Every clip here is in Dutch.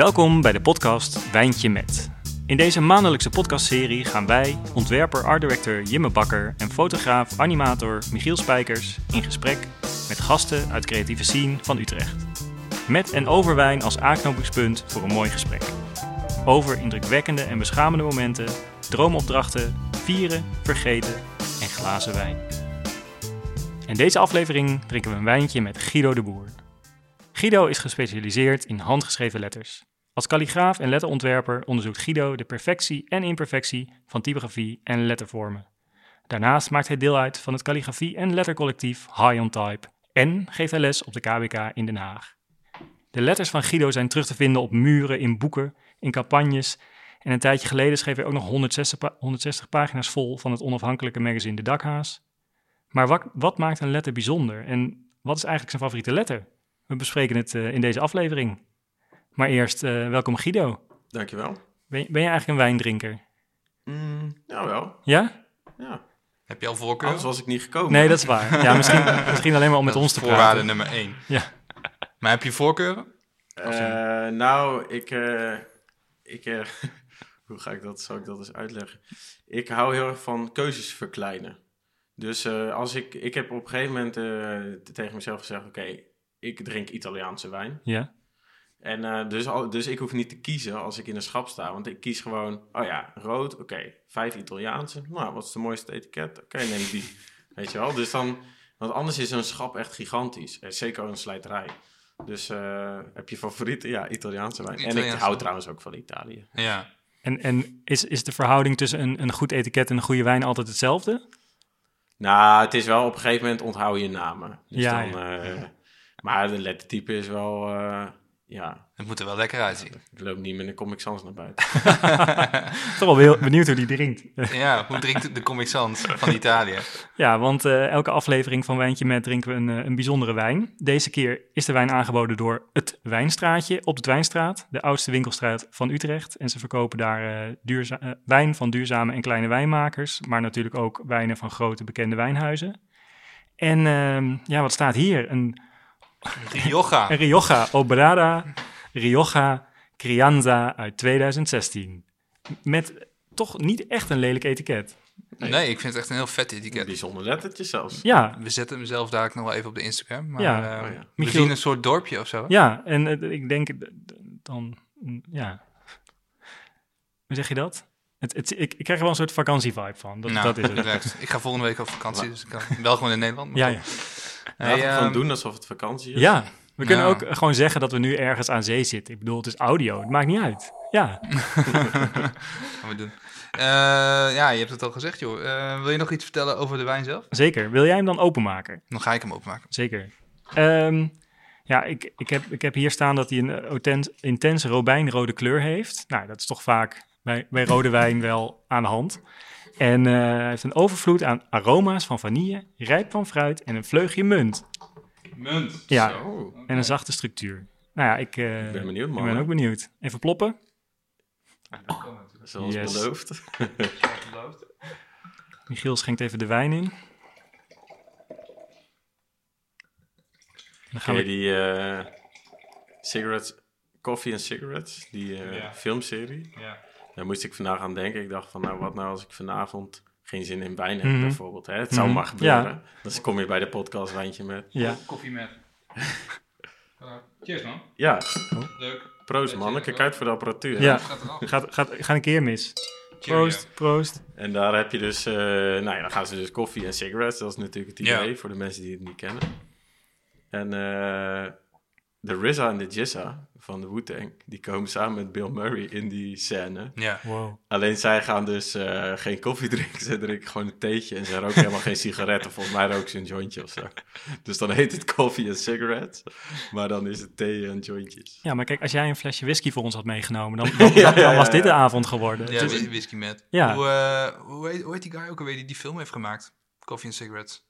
Welkom bij de podcast Wijntje Met. In deze maandelijkse podcastserie gaan wij, ontwerper, art director Jimme Bakker en fotograaf, animator Michiel Spijkers in gesprek met gasten uit creatieve scene van Utrecht. Met en over wijn als aanknopingspunt voor een mooi gesprek. Over indrukwekkende en beschamende momenten, droomopdrachten, vieren, vergeten en glazen wijn. In deze aflevering drinken we een wijntje met Guido de Boer. Guido is gespecialiseerd in handgeschreven letters. Als kalligraaf en letterontwerper onderzoekt Guido de perfectie en imperfectie van typografie en lettervormen. Daarnaast maakt hij deel uit van het kalligrafie- en lettercollectief High on Type en geeft hij les op de KBK in Den Haag. De letters van Guido zijn terug te vinden op muren, in boeken, in campagnes en een tijdje geleden schreef hij ook nog 160, pa- 160 pagina's vol van het onafhankelijke magazine De Dakhaas. Maar wat, wat maakt een letter bijzonder en wat is eigenlijk zijn favoriete letter? We bespreken het eh, in deze aflevering. Maar eerst, eh, welkom Guido. Dankjewel. Ben, ben je eigenlijk een wijndrinker? Mm, nou wel, Ja? ja. Heb je al voorkeur? Anders was ik niet gekomen. Nee, dat is waar. Ja, misschien, misschien alleen maar om met Dat ons te voorwaarde praten. nummer één. Ja. Maar heb je voorkeuren? Eh, nou, ik... eh, ik eh, hoe ga ik dat, zal ik dat eens uitleggen? Ik hou heel erg van keuzes verkleinen. Dus eh, als ik... Ik heb op een gegeven moment eh, tegen mezelf gezegd... Oké, ik drink Italiaanse wijn. Ja, En eh, dus, al, dus ik hoef niet te kiezen als ik in een schap sta. Want ik kies gewoon, oh ja, rood, oké, vijf Italiaanse. Nou, wat is de mooiste etiket? Oké, neem die. Weet je wel? Dus dan, want anders is een schap echt gigantisch. En zeker een slijterij. Dus eh, heb je favoriete? Ja, Italiaanse wijn. En ik hou trouwens ook van Italië. Ja. en, en is, is de verhouding tussen een, een goed etiket en een goede wijn altijd hetzelfde? Nou, het is wel op een gegeven moment onthoud je namen. Dus Ja, dan, eh, maar de lettertype is wel, eh, ja, Het moet er wel lekker uitzien. ik loop niet met een Comic Sans naar buiten. Toch wel heel benieuwd hoe die drinkt. ja, hoe drinkt de Comic Sans van Italië? Ja, want eh, elke aflevering van Wijntje Met drinken we een, eh, een bijzondere wijn. Deze keer is de wijn aangeboden door Het Wijnstraatje op de Dwijnstraat, de oudste winkelstraat van Utrecht. En ze verkopen daar eh, duurza- eh, wijn van duurzame en kleine wijnmakers, maar natuurlijk ook wijnen van grote bekende wijnhuizen. En ehm, ja, wat staat hier? Een, Rioja. Rioja Obrada Rioja Crianza uit 2016. Met toch niet echt een lelijk etiket. Nee, ik vind het echt een heel vet etiket. bijzonder lettertje zelfs. Ja, We zetten hem zelf daar ook nog wel even op de Instagram. Maar, Ja. eh, Oh ja. We Michiel- zien een soort dorpje of zo. hè? Ja, en ik denk dan, mm, ja. Hoe zeg je dat? Het, het, ik, ik krijg er wel een soort vakantievibe van. Dat, Nou, dat is het. Ik ga volgende week op vakantie, dus ik kan wel gewoon in Nederland. maar Ja, ja. Laten we gewoon ehm, doen alsof het vakantie is. ja, we kunnen ook gewoon zeggen dat we nu ergens aan zee zitten. Ik bedoel, het is audio, het maakt niet uit. Ja, gaan we doen. Eh, ja, je hebt het al gezegd, joh. Eh, wil je nog iets vertellen over de wijn zelf? zeker. Wil jij hem dan openmaken? Dan ga ik hem openmaken. Zeker. Ehm, ja, ik, ik, heb, ik heb hier staan dat hij een eh, intense robijnrode kleur heeft. Nou, dat is toch vaak bij, bij rode wijn wel aan de hand. En eh, hij heeft een overvloed aan aroma's van vanille, rijp van fruit en een vleugje munt. Munt. Ja, Zo, en een zachte structuur. Nou ja, ik, eh, ik ben benieuwd ik man. ben ook benieuwd. Even ploppen. Zoals Yes. beloofd. Michiel schenkt even de wijn in. Dan gaan we... die eh, cigarettes, Coffee and Cigarettes, die eh, Ja. filmserie? Ja. Daar moest ik vandaag aan denken. Ik dacht van, nou, wat nou als ik vanavond geen zin in wijn heb, Mhm. bijvoorbeeld. Hè? Het zou Mhm. maar gebeuren. Ja. Dus kom je bij de podcast wijntje met. Ja, Koffie met. cheers, man. Ja, Leuk. proost man. Kijk uit voor de apparatuur. ja. Gaat eraf. Gaat, gaat, gaat een keer mis. Proost, proost. En daar heb je dus, eh, nou ja, dan gaan ze dus koffie en cigarettes. Dat is natuurlijk het idee Ja. voor de mensen die het niet kennen. En eh, de RZA en de Jizza van de Wu-Tang, die komen samen met Bill Murray in die scène. Ja. Wow. Alleen zij gaan dus eh, geen koffie drinken, ze drinken gewoon een theetje. En ze roken helemaal geen sigaretten, volgens mij roken ze een jointje of zo. Dus dan heet het koffie en cigarettes, maar dan is het thee en jointjes. Ja, maar kijk, als jij een flesje whisky voor ons had meegenomen, dan, dan, Ja, dan ja, was ja, dit de avond geworden. Ja, Dus- whi- whisky met. Ja. Hoe, eh, hoe, heet, hoe heet die guy ook alweer die die film heeft gemaakt? Coffee and Cigarettes.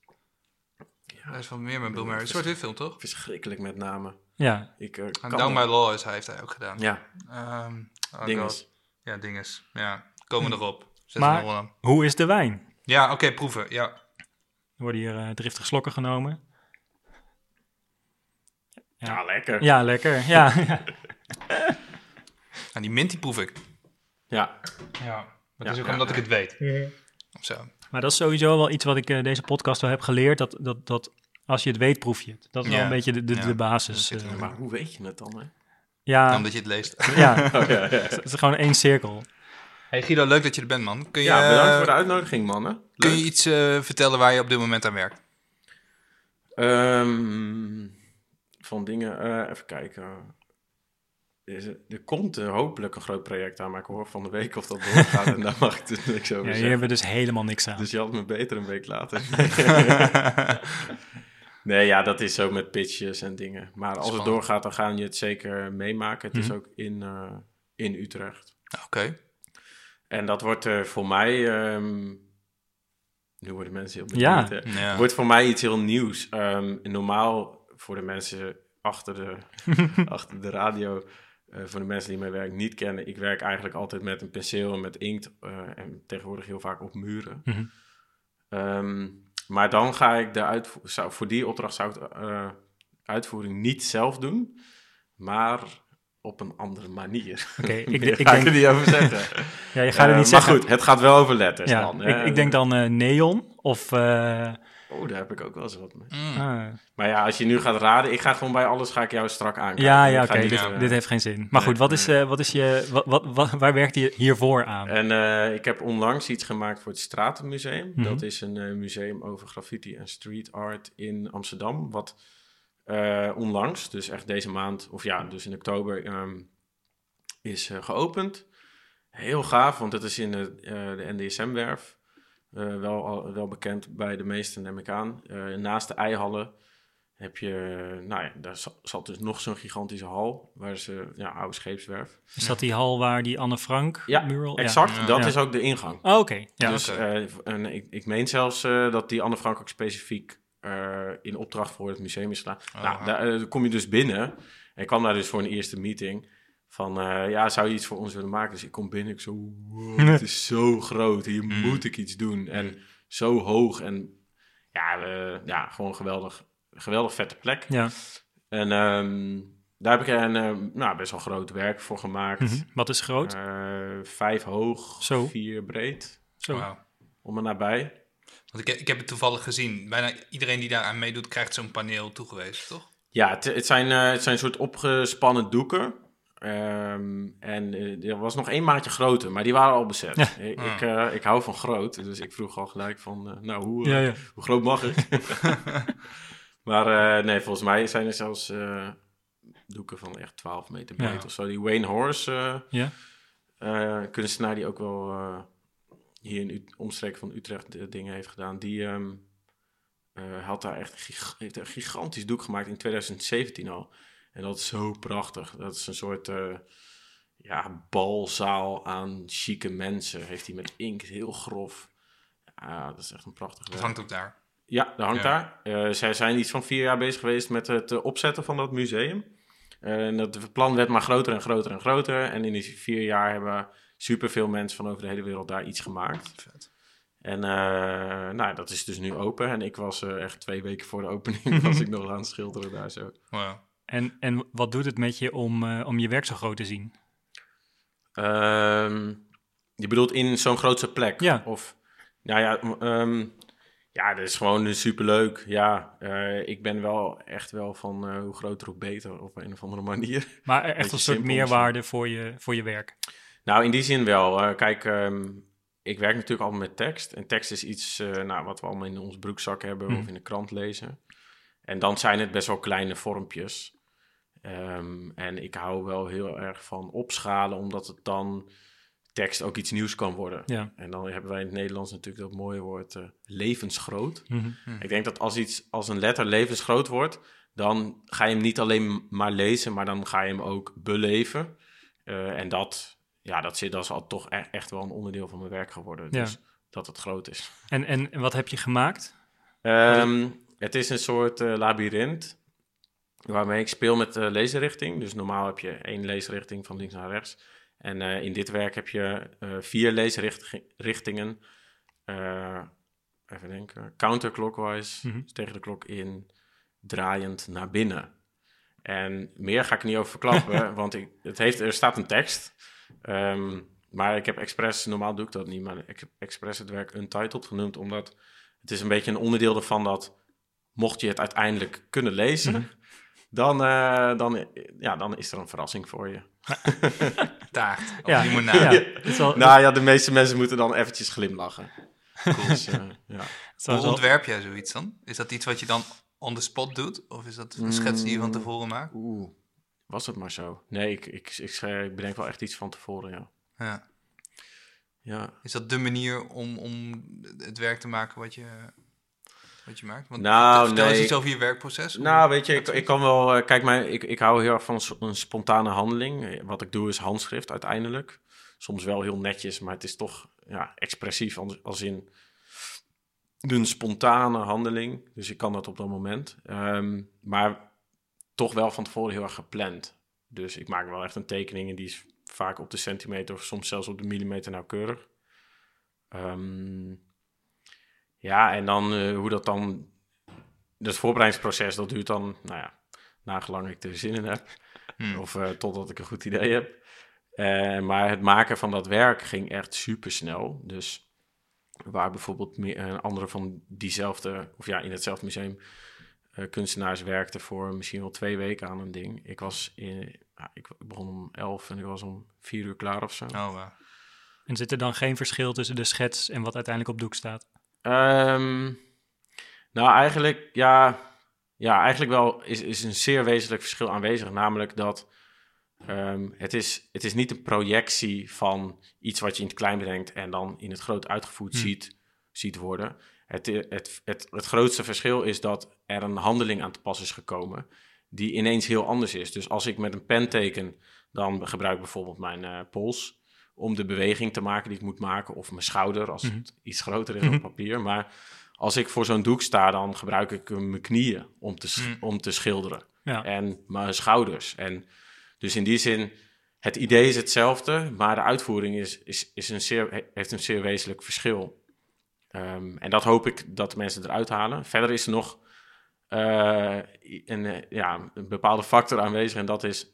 Ja. Hij is van meer met Bill Murray. Een soort film, toch? Verschrikkelijk met name. Ja, Ik, En kan Down by Law is, hij heeft hij ook gedaan. Ja, Ehm, oh dinges. God. Ja, dinges. Ja, komen erop. Zet Maar- aan. hoe is de wijn? Ja, oké, proeven. Ja. Er worden hier eh, driftige slokken genomen. Ja, lekker. Ja, lekker. Ja, ja. Nou, die mint die proef ik. Ja, Ja. Dat Ja, is ook ja, omdat ja. ik het weet. Of zo. Maar dat is sowieso wel iets wat ik eh, deze podcast wel heb geleerd. Dat, dat, dat als je het weet, proef je het. Dat is wel een beetje de, de, Ja. de basis. Eh. maar hoe weet je het dan, hè? ja, Omdat je het leest. ja, Oh, ja, ja. het is gewoon één cirkel. Hey Guido, leuk dat je er bent, man. Kun je, ja, bedankt voor de uitnodiging, mannen. Kun je iets eh, vertellen waar je op dit moment aan werkt? Ehm, van dingen, eh, even kijken. Er, is- er komt hopelijk een groot project aan, maar ik hoor van de week of dat doorgaat en daar mag ik dus niks over Ja, hier hebben we dus helemaal niks aan. Dus je had me beter een week later. nee, ja, dat is zo met pitches en dingen. Maar als het doorgaat, dan gaan je het zeker meemaken. Het is Mhm. ook in, eh, in Utrecht. Oké. En dat wordt eh, voor mij... ehm, nu worden mensen heel Ja. benieuwd? Ja. wordt voor mij iets heel nieuws. Ehm, normaal voor de mensen achter de, achter de radio, eh, voor de mensen die mijn werk niet kennen, ik werk eigenlijk altijd met een penseel en met inkt en tegenwoordig heel vaak op muren. Mhm. Ehm, maar dan ga ik de uitvo- zou, voor die opdracht zou ik de eh, uitvoering niet zelf doen, maar op een andere manier. Oké, ik, Ik, ik ga ik er denk... niet over zeggen. Ja, je gaat er Eh, niet maar zeggen... goed, het gaat wel over letters ja, dan. ik denk dan eh, neon of... Oh, daar heb ik ook wel eens wat mee. Mm. ah. Maar ja, als je nu gaat raden, ik ga gewoon bij alles ga ik jou strak aankijken. ja, Ik ja, ga oké, dit, eh, dit heeft geen zin. Maar nee, goed, wat is, nee. eh, wat is je... Wat, wat, wat- waar werkt je hiervoor aan? En eh, ik heb onlangs iets gemaakt voor het Stratenmuseum. Mhm. Dat is een eh, museum over graffiti en street art in Amsterdam. Wat eh, onlangs, dus echt deze maand, of ja, dus in oktober, ehm, is geopend. Heel gaaf, want het is in de, eh, de NDSM-werf. Eh, wel, al- wel bekend bij de meesten, neem ik aan. Eh, naast de eihallen heb je, nou ja, daar za- zat dus nog zo'n gigantische hal. Waar ze, ja, oude scheepswerf. Is dat die hal waar die Anne Frank Ja, mural... Exact, Ja. dat Ja. is ook de ingang. Oh, oké. Ja. dus eh, en ik, ik meen zelfs eh, dat die Anne Frank ook specifiek eh, in opdracht voor het museum is gedaan. Oh, nou, daar eh, kom je dus binnen. En ik kwam daar dus voor een eerste meeting. Van, eh, ja, zou je iets voor ons willen maken? Dus ik kom binnen, ik zo, wow, het is zo groot. Hier Mm. moet ik iets doen. En zo hoog. En ja, eh, ja gewoon geweldig, geweldig vette plek. ja. En ehm, daar heb ik een eh, nou, best wel groot werk voor gemaakt. Mhm. Wat is groot? Eh, vijf hoog, Zo. vier breed, Zo. Wauw. om en nabij. Want ik, ik heb het toevallig gezien. Bijna iedereen die daar aan meedoet, krijgt zo'n paneel toegewezen, toch? Ja, het, het, zijn, eh, het zijn soort opgespannen doeken. Ehm, en eh, er was nog één maatje groter, maar die waren al bezet. Ja. Ik, Ah. ik, eh, ik hou van groot, dus ik vroeg al gelijk van, eh, nou, hoe, eh, Ja, ja. hoe groot mag ik? maar eh, nee, volgens mij zijn er zelfs eh, doeken van echt 12 meter breed Ja. of zo. Die Wayne Horse eh, Ja? eh, kunstenaar die ook wel eh, hier in omstreken van Utrecht eh, dingen heeft gedaan, die ehm, eh, had daar echt heeft een gigantisch doek gemaakt in 2017 al. En dat is zo prachtig. Dat is een soort eh, ja, balzaal aan chique mensen. Heeft hij met inkt heel grof. Ja, dat is echt een prachtig Dat werk. hangt ook daar. Ja, dat hangt Ja. daar. Eh, zij zijn iets van vier jaar bezig geweest met het eh, opzetten van dat museum. En dat plan werd maar groter en groter en groter. En in die vier jaar hebben superveel mensen van over de hele wereld daar iets gemaakt. Vet. En nou, dat is dus nu open. En ik was echt twee weken voor de opening was ik nog aan het schilderen daar zo. Wow. En, en wat doet het met je om, eh, om je werk zo groot te zien? Ehm, je bedoelt in zo'n grootse plek? Ja. Of, nou ja, ehm, ja, dat is gewoon superleuk. Ja, eh, ik ben wel echt wel van eh, hoe groter hoe beter op een of andere manier. Maar echt Beetje een soort meerwaarde voor je, voor je werk. Nou, in die zin wel. Eh, kijk, ehm, ik werk natuurlijk allemaal met tekst. En tekst is iets eh, nou, wat we allemaal in ons broekzak hebben Hmm. of in de krant lezen. En dan zijn het best wel kleine vormpjes. Ehm, en ik hou wel heel erg van opschalen, omdat het dan tekst ook iets nieuws kan worden. Ja. En dan hebben wij in het Nederlands natuurlijk dat mooie woord eh, levensgroot. Mhm. Ik denk dat als iets als een letter levensgroot wordt, dan ga je hem niet alleen maar lezen, maar dan ga je hem ook beleven. Eh, en dat, ja, dat, zit, dat is al toch e- echt wel een onderdeel van mijn werk geworden. Ja. Dus dat het groot is. En, en wat heb je gemaakt? Ehm, het is een soort eh labyrint waarmee ik speel met de leesrichting. Dus normaal heb je één leesrichting van links naar rechts. En eh, in dit werk heb je eh, vier leesrichtingen. Eh, even denken. Counterclockwise, Mhm. dus tegen de klok in, draaiend naar binnen. En meer ga ik niet over verklappen, want ik, het heeft, er staat een tekst. Ehm, maar ik heb expres, normaal doe ik dat niet, maar ik heb expres het werk Untitled genoemd, omdat het is een beetje een onderdeel ervan dat, mocht je het uiteindelijk kunnen lezen, Mhm. Dan, eh, dan, ja, dan is er een verrassing voor je. Taart. Of Ja, limonade. ja, wel, Nou ja, de meeste mensen moeten dan eventjes glimlachen. Cool. Dus, eh, ja. wel Hoe ontwerp jij zoiets dan? Is dat iets wat je dan on the spot doet? Of is dat een schets die je van Mm. tevoren maakt? Oeh, was het maar zo. Nee, ik, ik, ik, schrijf- ik bedenk wel echt iets van tevoren, ja. Ja. Ja, Is dat de manier om, om het werk te maken wat je, wat je maakt? Want Nou, vertel eens nee. iets over je werkproces. Nou, weet je, ik, ik kan wel... eh, kijk, mij, ik, ik hou heel erg van een spontane handeling. Wat ik doe is handschrift uiteindelijk. Soms wel heel netjes, maar het is toch ja, expressief als, als in een spontane handeling. Dus ik kan dat op dat moment. Ehm, maar toch wel van tevoren heel erg gepland. Dus ik maak wel echt een tekening en die is vaak op de centimeter of soms zelfs op de millimeter nauwkeurig. Ehm, ja, en dan eh, hoe dat dan dus het voorbereidingsproces, dat duurt dan, nou ja, nagelang ik er zin in heb. Hmm. Of eh, totdat ik een goed idee heb. Eh, maar het maken van dat werk ging echt super snel. Dus waar bijvoorbeeld meer, een andere van diezelfde, of ja, in hetzelfde museum, eh, kunstenaars werkten voor misschien wel twee weken aan een ding. Ik was in, ik begon om elf en ik was om vier uur klaar of zo. Oh, wow. En zit er dan geen verschil tussen de schets en wat uiteindelijk op doek staat? Ehm, nou, eigenlijk, ja, ja, eigenlijk wel is, is een zeer wezenlijk verschil aanwezig. Namelijk dat ehm, het, is, het is niet een projectie van iets wat je in het klein bedenkt en dan in het groot uitgevoerd Hmm. ziet, ziet worden. Het, eh, het, het, het grootste verschil is dat er een handeling aan te pas is gekomen die ineens heel anders is. Dus als ik met een pen teken, dan gebruik ik bijvoorbeeld mijn eh, pols om de beweging te maken die ik moet maken, of mijn schouder als Mhm. het iets groter is op papier. Maar als ik voor zo'n doek sta, dan gebruik ik mijn knieën om te, Mhm. om te schilderen Ja. en mijn schouders. En dus in die zin, het idee is hetzelfde, maar de uitvoering is, is, is een zeer, he- heeft een zeer wezenlijk verschil. Ehm, en dat hoop ik dat de mensen eruit halen. Verder is er nog eh, een, eh, ja, een bepaalde factor aanwezig en dat is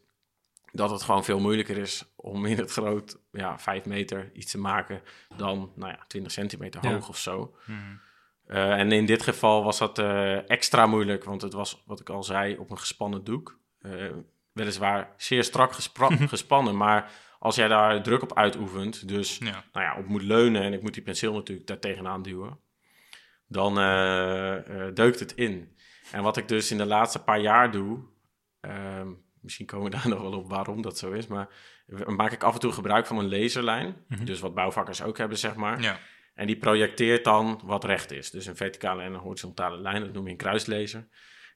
dat het gewoon veel moeilijker is om in het groot ja, 5 meter iets te maken dan nou ja, 20 centimeter Ja. hoog of zo. Mhm. Eh, en in dit geval was dat eh, extra moeilijk, want het was, wat ik al zei, op een gespannen doek. Eh, weliswaar zeer strak gespannen, maar als jij daar druk op uitoefent, dus Ja. nou ja, op moet leunen en ik moet die penseel natuurlijk daar tegenaan duwen, dan deukt het in. En wat ik dus in de laatste paar jaar doe, ehm, misschien komen we daar nog wel op waarom dat zo is, maar maak ik af en toe gebruik van een laserlijn, Mhm. dus wat bouwvakkers ook hebben, zeg maar. Ja. En die projecteert dan wat recht is. Dus een verticale en een horizontale lijn, dat noem je een kruislaser.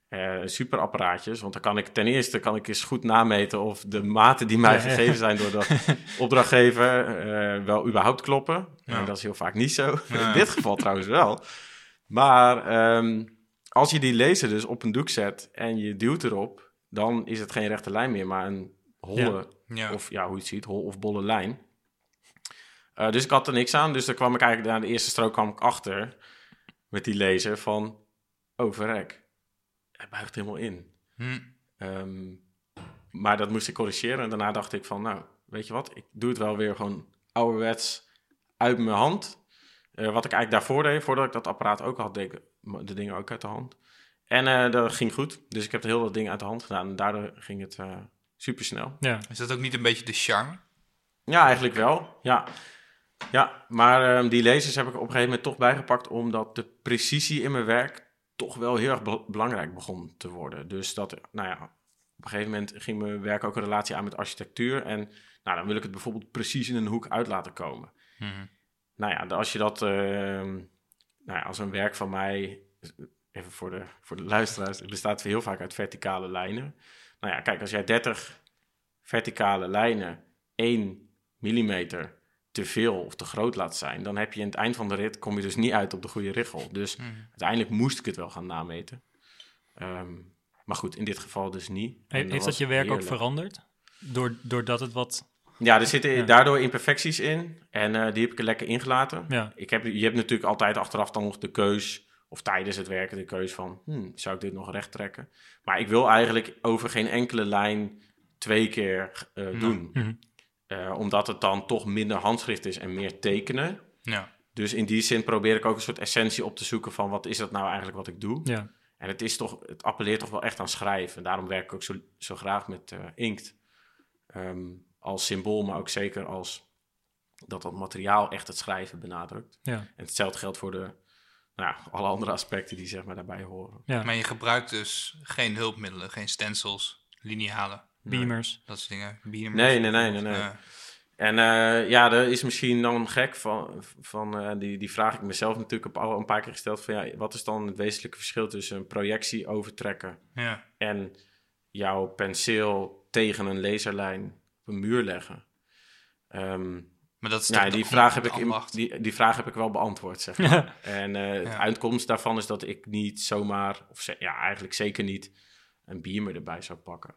Eh super apparaatjes, want dan kan ik ten eerste kan ik eens goed nameten of de maten die mij gegeven zijn door de opdrachtgever eh, wel überhaupt kloppen. Ja. En dat is heel vaak niet zo. Ja. In dit geval trouwens wel. Maar ehm, als je die laser dus op een doek zet en je duwt erop, dan is het geen rechte lijn meer, maar een holle Ja. of ja, hoe je het ziet, hol of bolle lijn. Eh, dus ik had er niks aan. Dus dan kwam ik eigenlijk na de eerste strook kwam ik achter met die laser van, oh verrek, hij buigt helemaal in. Hm. Ehm, maar dat moest ik corrigeren en daarna dacht ik van, nou, weet je wat, ik doe het wel weer gewoon ouderwets uit mijn hand. Eh, wat ik eigenlijk daarvoor deed, voordat ik dat apparaat ook had, deed ik de dingen ook uit de hand. En eh, dat ging goed. Dus ik heb de hele dat ding uit de hand gedaan en daardoor ging het eh super snel. Ja. Is dat ook niet een beetje de charme? Ja, eigenlijk wel. Ja, ja maar ehm, die lasers heb ik op een gegeven moment toch bijgepakt, omdat de precisie in mijn werk toch wel heel erg be- belangrijk begon te worden. Dus dat, nou ja, op een gegeven moment ging mijn werk ook een relatie aan met architectuur. En nou, dan wil ik het bijvoorbeeld precies in een hoek uit laten komen. Mhm. Nou ja, als je dat, ehm, nou ja, als een werk van mij, even voor de, voor de luisteraars, het bestaat heel vaak uit verticale lijnen. Nou ja, kijk, als jij 30 verticale lijnen 1 millimeter te veel of te groot laat zijn, dan heb je in het eind van de rit, kom je dus niet uit op de goede richel. Dus Mhm. uiteindelijk moest ik het wel gaan nameten. Ehm, maar goed, in dit geval dus niet. He- heeft dat je werk ook veranderd? Door, doordat het wat... Ja, er zitten Ja. daardoor imperfecties in en eh, die heb ik er lekker ingelaten. Ja, Ik heb, je hebt natuurlijk altijd achteraf dan nog de keus of tijdens het werken de keuze van, hmm, zou ik dit nog recht trekken? Maar ik wil eigenlijk over geen enkele lijn twee keer eh, doen. Mhm. Eh, omdat het dan toch minder handschrift is en meer tekenen. Ja. Dus in die zin probeer ik ook een soort essentie op te zoeken van wat is dat nou eigenlijk wat ik doe. Ja. En het, is toch, het appelleert toch wel echt aan schrijven. En daarom werk ik ook zo, zo graag met eh, inkt. Ehm, als symbool, maar ook zeker als dat dat materiaal echt het schrijven benadrukt. Ja. En hetzelfde geldt voor de, nou ja, alle andere aspecten die zeg maar daarbij horen. Ja. Maar je gebruikt dus geen hulpmiddelen, geen stencils, linealen, Beamers. dat soort dingen. Beamers. Nee, nee, nee, nee. nee. Ja. En eh, ja, er is misschien dan gek van, van eh, die, die vraag ik mezelf natuurlijk al een paar keer gesteld van ja, wat is dan het wezenlijke verschil tussen een projectie overtrekken ja. en jouw penseel tegen een laserlijn op een muur leggen? Ehm, Maar dat is ja, die vraag, heb ik in- die, die vraag heb ik wel beantwoord, zeg maar. en eh de uitkomst daarvan is dat ik niet zomaar, of ze- ja, eigenlijk zeker niet, een beamer erbij zou pakken.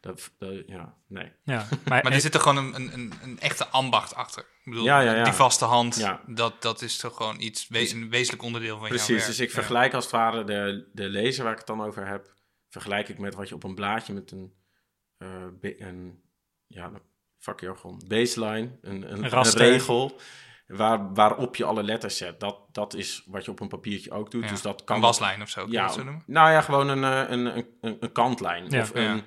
Dat, dat- ja, nee. Ja. Maar, Maar er zit er gewoon een, een, een, een echte ambacht achter. Ik bedoel, Ja, ja, ja. die vaste hand, Ja. dat, dat is toch gewoon iets, we- een wezenlijk onderdeel van jouw Precies, werk. dus ik Ja. vergelijk als het ware de, de laser waar ik het dan over heb, vergelijk ik met wat je op een blaadje met een, eh be- een ja, vakjargon, baseline, een, een, een regel, waar, waarop je alle letters zet. Dat, dat is wat je op een papiertje ook doet, Ja. dus dat kan... Een waslijn of zo, Ja, zo noemen? nou ja, gewoon een, eh, een, een, een, een kantlijn Ja, of een,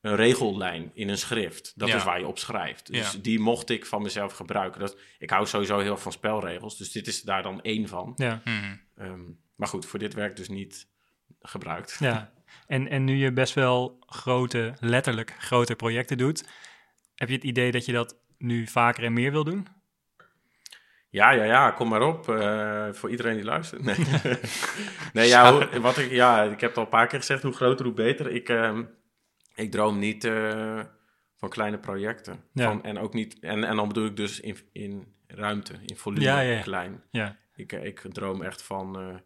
een regellijn in een schrift. Dat is waar je op schrijft. Dus die mocht ik van mezelf gebruiken. Dat, ik hou sowieso heel van spelregels, dus dit is daar dan één van. ja. Ehm, maar goed, voor dit werk dus niet gebruikt. Ja, en, en nu je best wel grote, letterlijk grote projecten doet, heb je het idee dat je dat nu vaker en meer wil doen? Ja, ja, ja, kom maar op. eh, voor iedereen die luistert. Nee, nee ja, hoe- wat ik, ja, ik heb het al een paar keer gezegd, hoe groter, hoe beter. Ik, ehm, ik droom niet eh, van kleine projecten. Ja. Van, en, ook niet, en, en dan bedoel ik dus in, in ruimte, in volume, Ja, ja, ja. klein. Ja, Ik, eh, ik droom echt van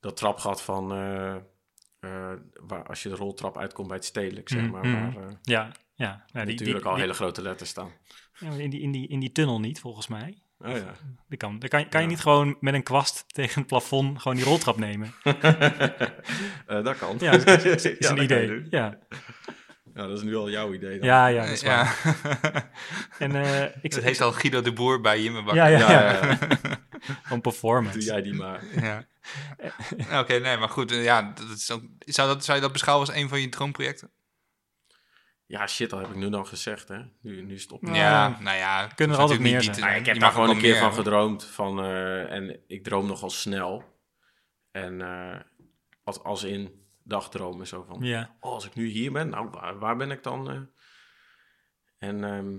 dat trapgat van... waar, als je de roltrap uitkomt bij het stedelijk, zeg Mhm, maar. Waar eh, ja, ja. ja die, natuurlijk die, al die- hele grote letters staan. ja, in, die, in, die, in die tunnel niet, volgens mij. Oh ja. Dat kan, dan kan, kan je niet gewoon met een kwast tegen het plafond gewoon die roltrap nemen? Eh, dat kan. Ja, dat is, is Ja, een je idee. Ja, Ja, dat is nu al jouw idee. Dan. ja, ja, dat is waar. ja. En eh, ik Dat zeg, heet al Guido de Boer bij Jimmebakker. ja, ja, Ja, ja, ja, performance. Doe jij die maar. Ja. Oké, nee, maar goed. eh, Ja, dat is ook, zou, dat, zou je dat beschouwen als een van je droomprojecten? Ja, shit, dat heb ik nu dan gezegd, hè. Nu, nu stop ik. Ja. Ja, nou ja. Kunnen er altijd is meer niet- Maar ik heb daar gewoon een keer van meer gedroomd. Van, eh, en ik droom nogal snel. En eh, als, als in dagdromen zo van... Ja, Oh, als ik nu hier ben, nou, waar, waar ben ik dan? eh? En ehm,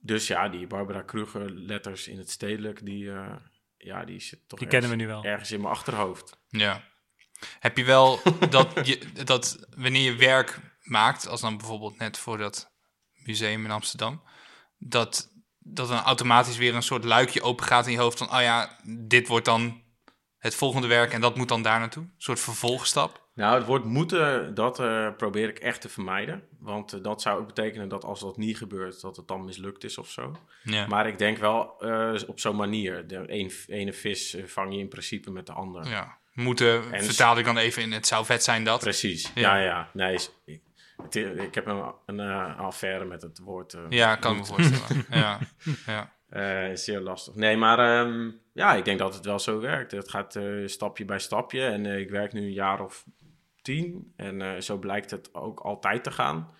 dus ja, die Barbara Kruger letters in het stedelijk, die, eh, ja, die zit toch die ergens, kennen we nu wel. ergens in mijn achterhoofd. Ja. Heb je wel dat, je, dat wanneer je werk maakt, als dan bijvoorbeeld net voor dat museum in Amsterdam, dat, dat dan automatisch weer een soort luikje open gaat in je hoofd van, oh ja, dit wordt dan het volgende werk en dat moet dan daar naartoe? Een soort vervolgstap? Nou, het woord moeten, dat eh, probeer ik echt te vermijden. Want eh, dat zou ook betekenen dat als dat niet gebeurt, dat het dan mislukt is of zo. Ja. Maar ik denk wel eh, op zo'n manier. De een, ene vis vang je in principe met de ander. ja. Moeten, En- vertaal ik dan even in, het zou vet zijn dat. Precies, Ja. ja, ja. Nee, ik, het ik heb een, een eh, affaire met het woord. eh, Ja, kan ik me voorstellen. ja. ja. Eh, is zeer lastig. Nee, maar ehm, ja, ik denk dat het wel zo werkt. Het gaat eh, stapje bij stapje. En ik werk nu een jaar of tien. En eh, zo blijkt het ook altijd te gaan.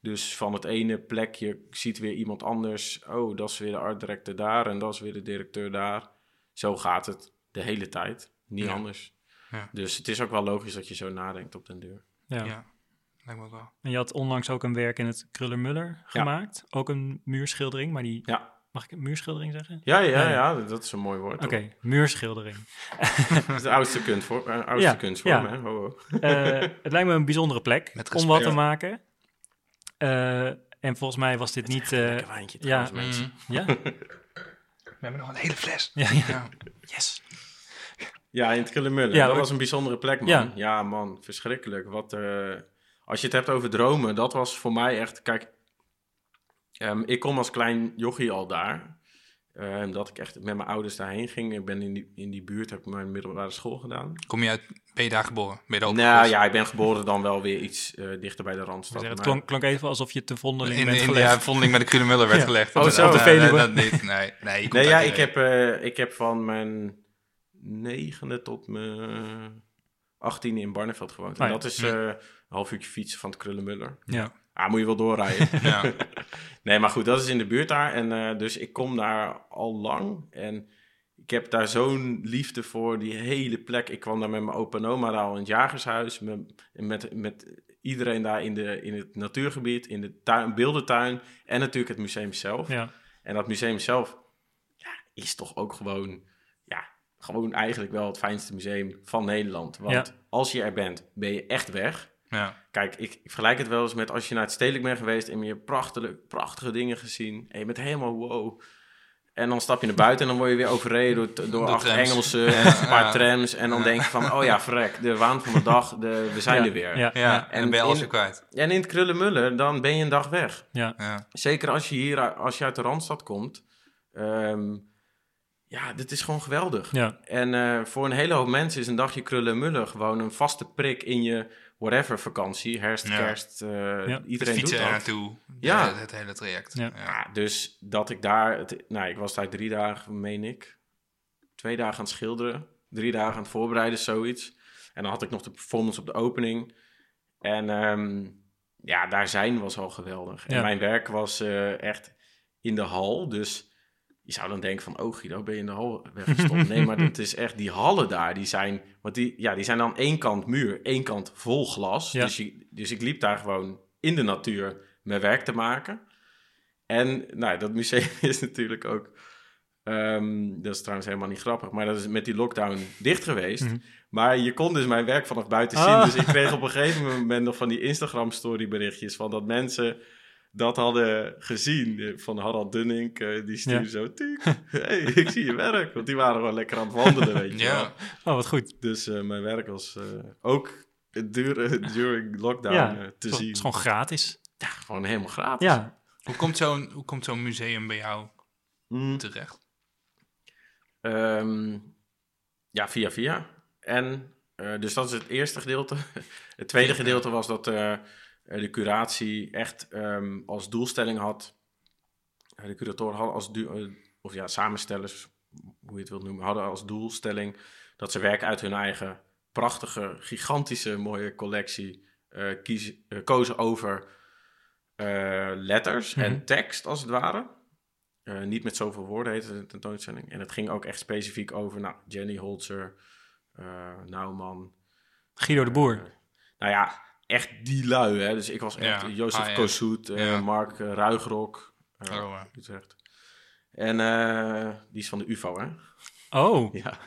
Dus van het ene plekje ziet weer iemand anders. Oh, dat is weer de art director daar. En dat is weer de directeur daar. Zo gaat het de hele tijd. Niet Ja. anders. Ja. Dus het is ook wel logisch dat je zo nadenkt op den deur. Ja. ja. Lijkt me ook wel. En je had onlangs ook een werk in het Kruller-Muller gemaakt. Ook een muurschildering, maar die... Ja. Mag ik een muurschildering zeggen? Ja, ja, Ja, dat is een mooi woord. Oké, muurschildering. Dat is de oudste, kunstvorm, eh, oudste Ja, kunstvorm, ja. hè? Ho, ho. Eh, het lijkt me een bijzondere plek Met om wat te maken. Eh, en volgens mij was dit niet... eh, wijntje ja. trouwens. Mm. ja? We hebben nog een hele fles. ja. Yes. Ja, in het Killermullen. Ja, dat ook- was een bijzondere plek, man. Ja. Ja, man, verschrikkelijk. Wat, eh, als je het hebt over dromen, dat was voor mij echt... Kijk, ehm, ik kom als klein jochie al daar. Eh, dat ik echt met mijn ouders daarheen ging. Ik ben in die, in die buurt, heb ik mijn middelbare school gedaan. Kom je uit, ben je daar geboren? Ben je daar Nou ja, ik ben geboren dan wel weer iets eh, dichter bij de Randstad. het maar- klonk, klonk even alsof je te vondeling In, bent in, gelegd. ja, vondeling met de Krunemuller werd Ja. gelegd. Oh, Dat- zo. Veluwe. nee, dat niet. Nee, nee, komt Nee, ja, ik heb, eh, ik heb van mijn negende tot mijn achttiende in Barneveld gewoond. Oh en ja. dat is Hm. Een half uurtje fietsen van het Krullenmuller. Ja. Ah, moet je wel doorrijden. Ja. nee, maar goed, dat is in de buurt daar. En eh, dus ik kom daar al lang. En ik heb daar zo'n liefde voor, die hele plek. Ik kwam daar met mijn opa en oma daar al in het jagershuis. Met, met, met iedereen daar in, de, in het natuurgebied, in de tuin, beeldentuin. En natuurlijk het museum zelf. Ja. En dat museum zelf ja, is toch ook gewoon, ja, gewoon eigenlijk wel het fijnste museum van Nederland. Want Ja. als je er bent, ben je echt weg. Ja. Kijk, ik, ik vergelijk het wel eens met als je naar het stedelijk bent geweest en je hebt prachtige, prachtige dingen gezien. En je bent helemaal wow. En dan stap je naar buiten en dan word je weer overreden door, door De acht trams. Engelsen en een paar Ja. trams. En dan denk je van, oh ja, verrek, de waan van de dag, de, we zijn Ja. er weer. Ja. Ja, en dan ben je alles weer kwijt. En in het Krullenmuller, dan ben je een dag weg. Ja. Ja. Zeker als je hier als je uit de Randstad komt. Ehm, ja, dit is gewoon geweldig. Ja. En eh, voor een hele hoop mensen is een dagje Krullenmuller gewoon een vaste prik in je whatever vakantie. Herfst, Ja. kerst, eh, Ja. iedereen doet Fietsen er dat. naartoe. Ja. Het hele traject. Ja. Ja, dus dat ik daar, het, nou, ik was daar drie dagen, meen ik. Twee dagen aan het schilderen, drie dagen aan het voorbereiden, zoiets. En dan had ik nog de performance op de opening. En ehm, ja, daar zijn was al geweldig. En mijn werk was eh, echt in de hal, dus je zou dan denken van, oh Guido, ben je in de hal weggestopt? nee, maar het is echt, die hallen daar, die zijn, want die, ja, die zijn aan één kant muur, één kant vol glas. Ja. Dus, je, dus ik liep daar gewoon in de natuur mijn werk te maken. En nou, dat museum is natuurlijk ook, ehm, dat is trouwens helemaal niet grappig, maar dat is met die lockdown dicht geweest. Mhm. Maar je kon dus mijn werk vanaf buiten Ah. zien. Dus ik kreeg op een gegeven moment nog van die Instagram-story berichtjes van dat mensen dat hadden gezien. Eh, Van Harald Dunning, eh, die stuurde Ja. zo, "Tuuk, hey, ik zie je werk. Want die waren gewoon lekker aan het wandelen, weet je wel. Ja. Oh, wat goed. Dus eh, mijn werk was eh, ook dur- during lockdown Ja. te Het is- zien. Het is gewoon gratis. Ja, gewoon helemaal gratis. Ja. Hoe komt zo'n hoe komt zo'n museum bij jou Mm. terecht? Ehm, ja, via via. En eh, dus dat is het eerste gedeelte. Het tweede Ja. gedeelte was dat de curatie echt ehm, als doelstelling had. eh, de curatoren hadden als eh, of ja, samenstellers, hoe je het wilt noemen, hadden als doelstelling dat ze werken uit hun eigen prachtige, gigantische, mooie collectie eh, kiezen, eh, kozen over eh, letters Mhm. en tekst als het ware. Eh, niet met zoveel woorden heette de tentoonstelling. En het ging ook echt specifiek over nou, Jenny Holzer, eh Nauwman. Guido de Boer. eh, nou ja, echt die lui. Hè? Dus ik was echt Ja, Jozef high-end. Kosoet, eh, Ja. Mark eh, Ruigrok, eh, Oh. Utrecht. En eh, die is van de UvA, hè? Oh. Ja,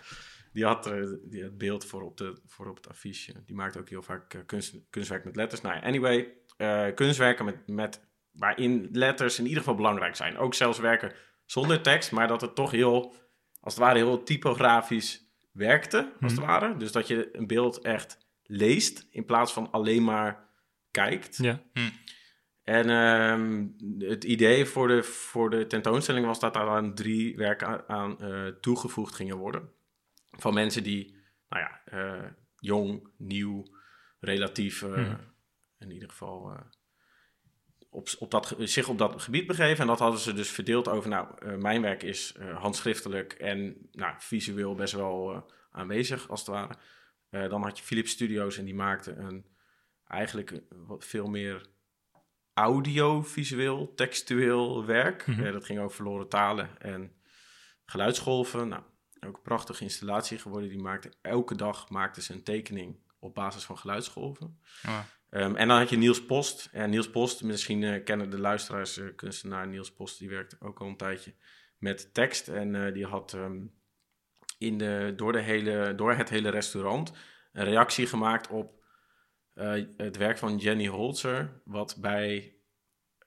die had eh, die, het beeld voor op, de, voor op het affiche. Die maakt ook heel vaak kunst, kunstwerk met letters. Nou ja, anyway, eh, kunstwerken met, met, waarin letters in ieder geval belangrijk zijn. Ook zelfs werken zonder tekst, maar dat het toch heel, als het ware, heel typografisch werkte, als het Mhm. ware. Dus dat je een beeld echt leest, in plaats van alleen maar kijkt. Ja. En ehm, het idee voor de, voor de tentoonstelling was dat daar dan drie werken aan, aan, eh, toegevoegd gingen worden. Van mensen die, nou ja, eh, jong, nieuw, relatief, eh, Hmm. in ieder geval, eh, op, op dat, zich op dat gebied begeven. En dat hadden ze dus verdeeld over, nou, eh, mijn werk is eh, handschriftelijk en nou, visueel best wel aanwezig, als het ware. Eh, dan had je Philips Studios en die maakte een, eigenlijk een wat veel meer audiovisueel, textueel werk. Mhm. Eh, dat ging over verloren talen en geluidsgolven. Nou, ook een prachtige installatie geworden. Die maakte, elke dag maakten ze een tekening op basis van geluidsgolven. Ja. Ehm, en dan had je Niels Post. En Niels Post, misschien eh, kennen de luisteraars, eh, kunstenaar Niels Post, die werkte ook al een tijdje met tekst. En eh, die had ehm, in de, door, de hele, door het hele restaurant een reactie gemaakt op eh, het werk van Jenny Holzer. Wat bij,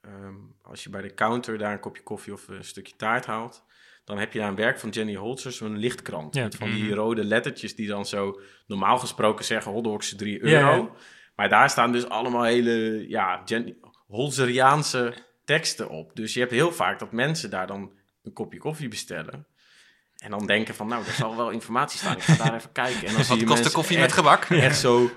ehm, als je bij de counter daar een kopje koffie of een stukje taart haalt, dan heb je daar een werk van Jenny Holzer, zo'n lichtkrant. Ja. Met van die Mhm. rode lettertjes die dan zo normaal gesproken zeggen hotdogs 3 Ja, euro. ja. Maar daar staan dus allemaal hele ja, Jenny Holzeriaanse teksten op. Dus je hebt heel vaak dat mensen daar dan een kopje koffie bestellen. En dan denken van, nou, er zal wel informatie staan. Ik ga daar even kijken. En dan zie je kost de koffie echt, met gebak? Echt zo,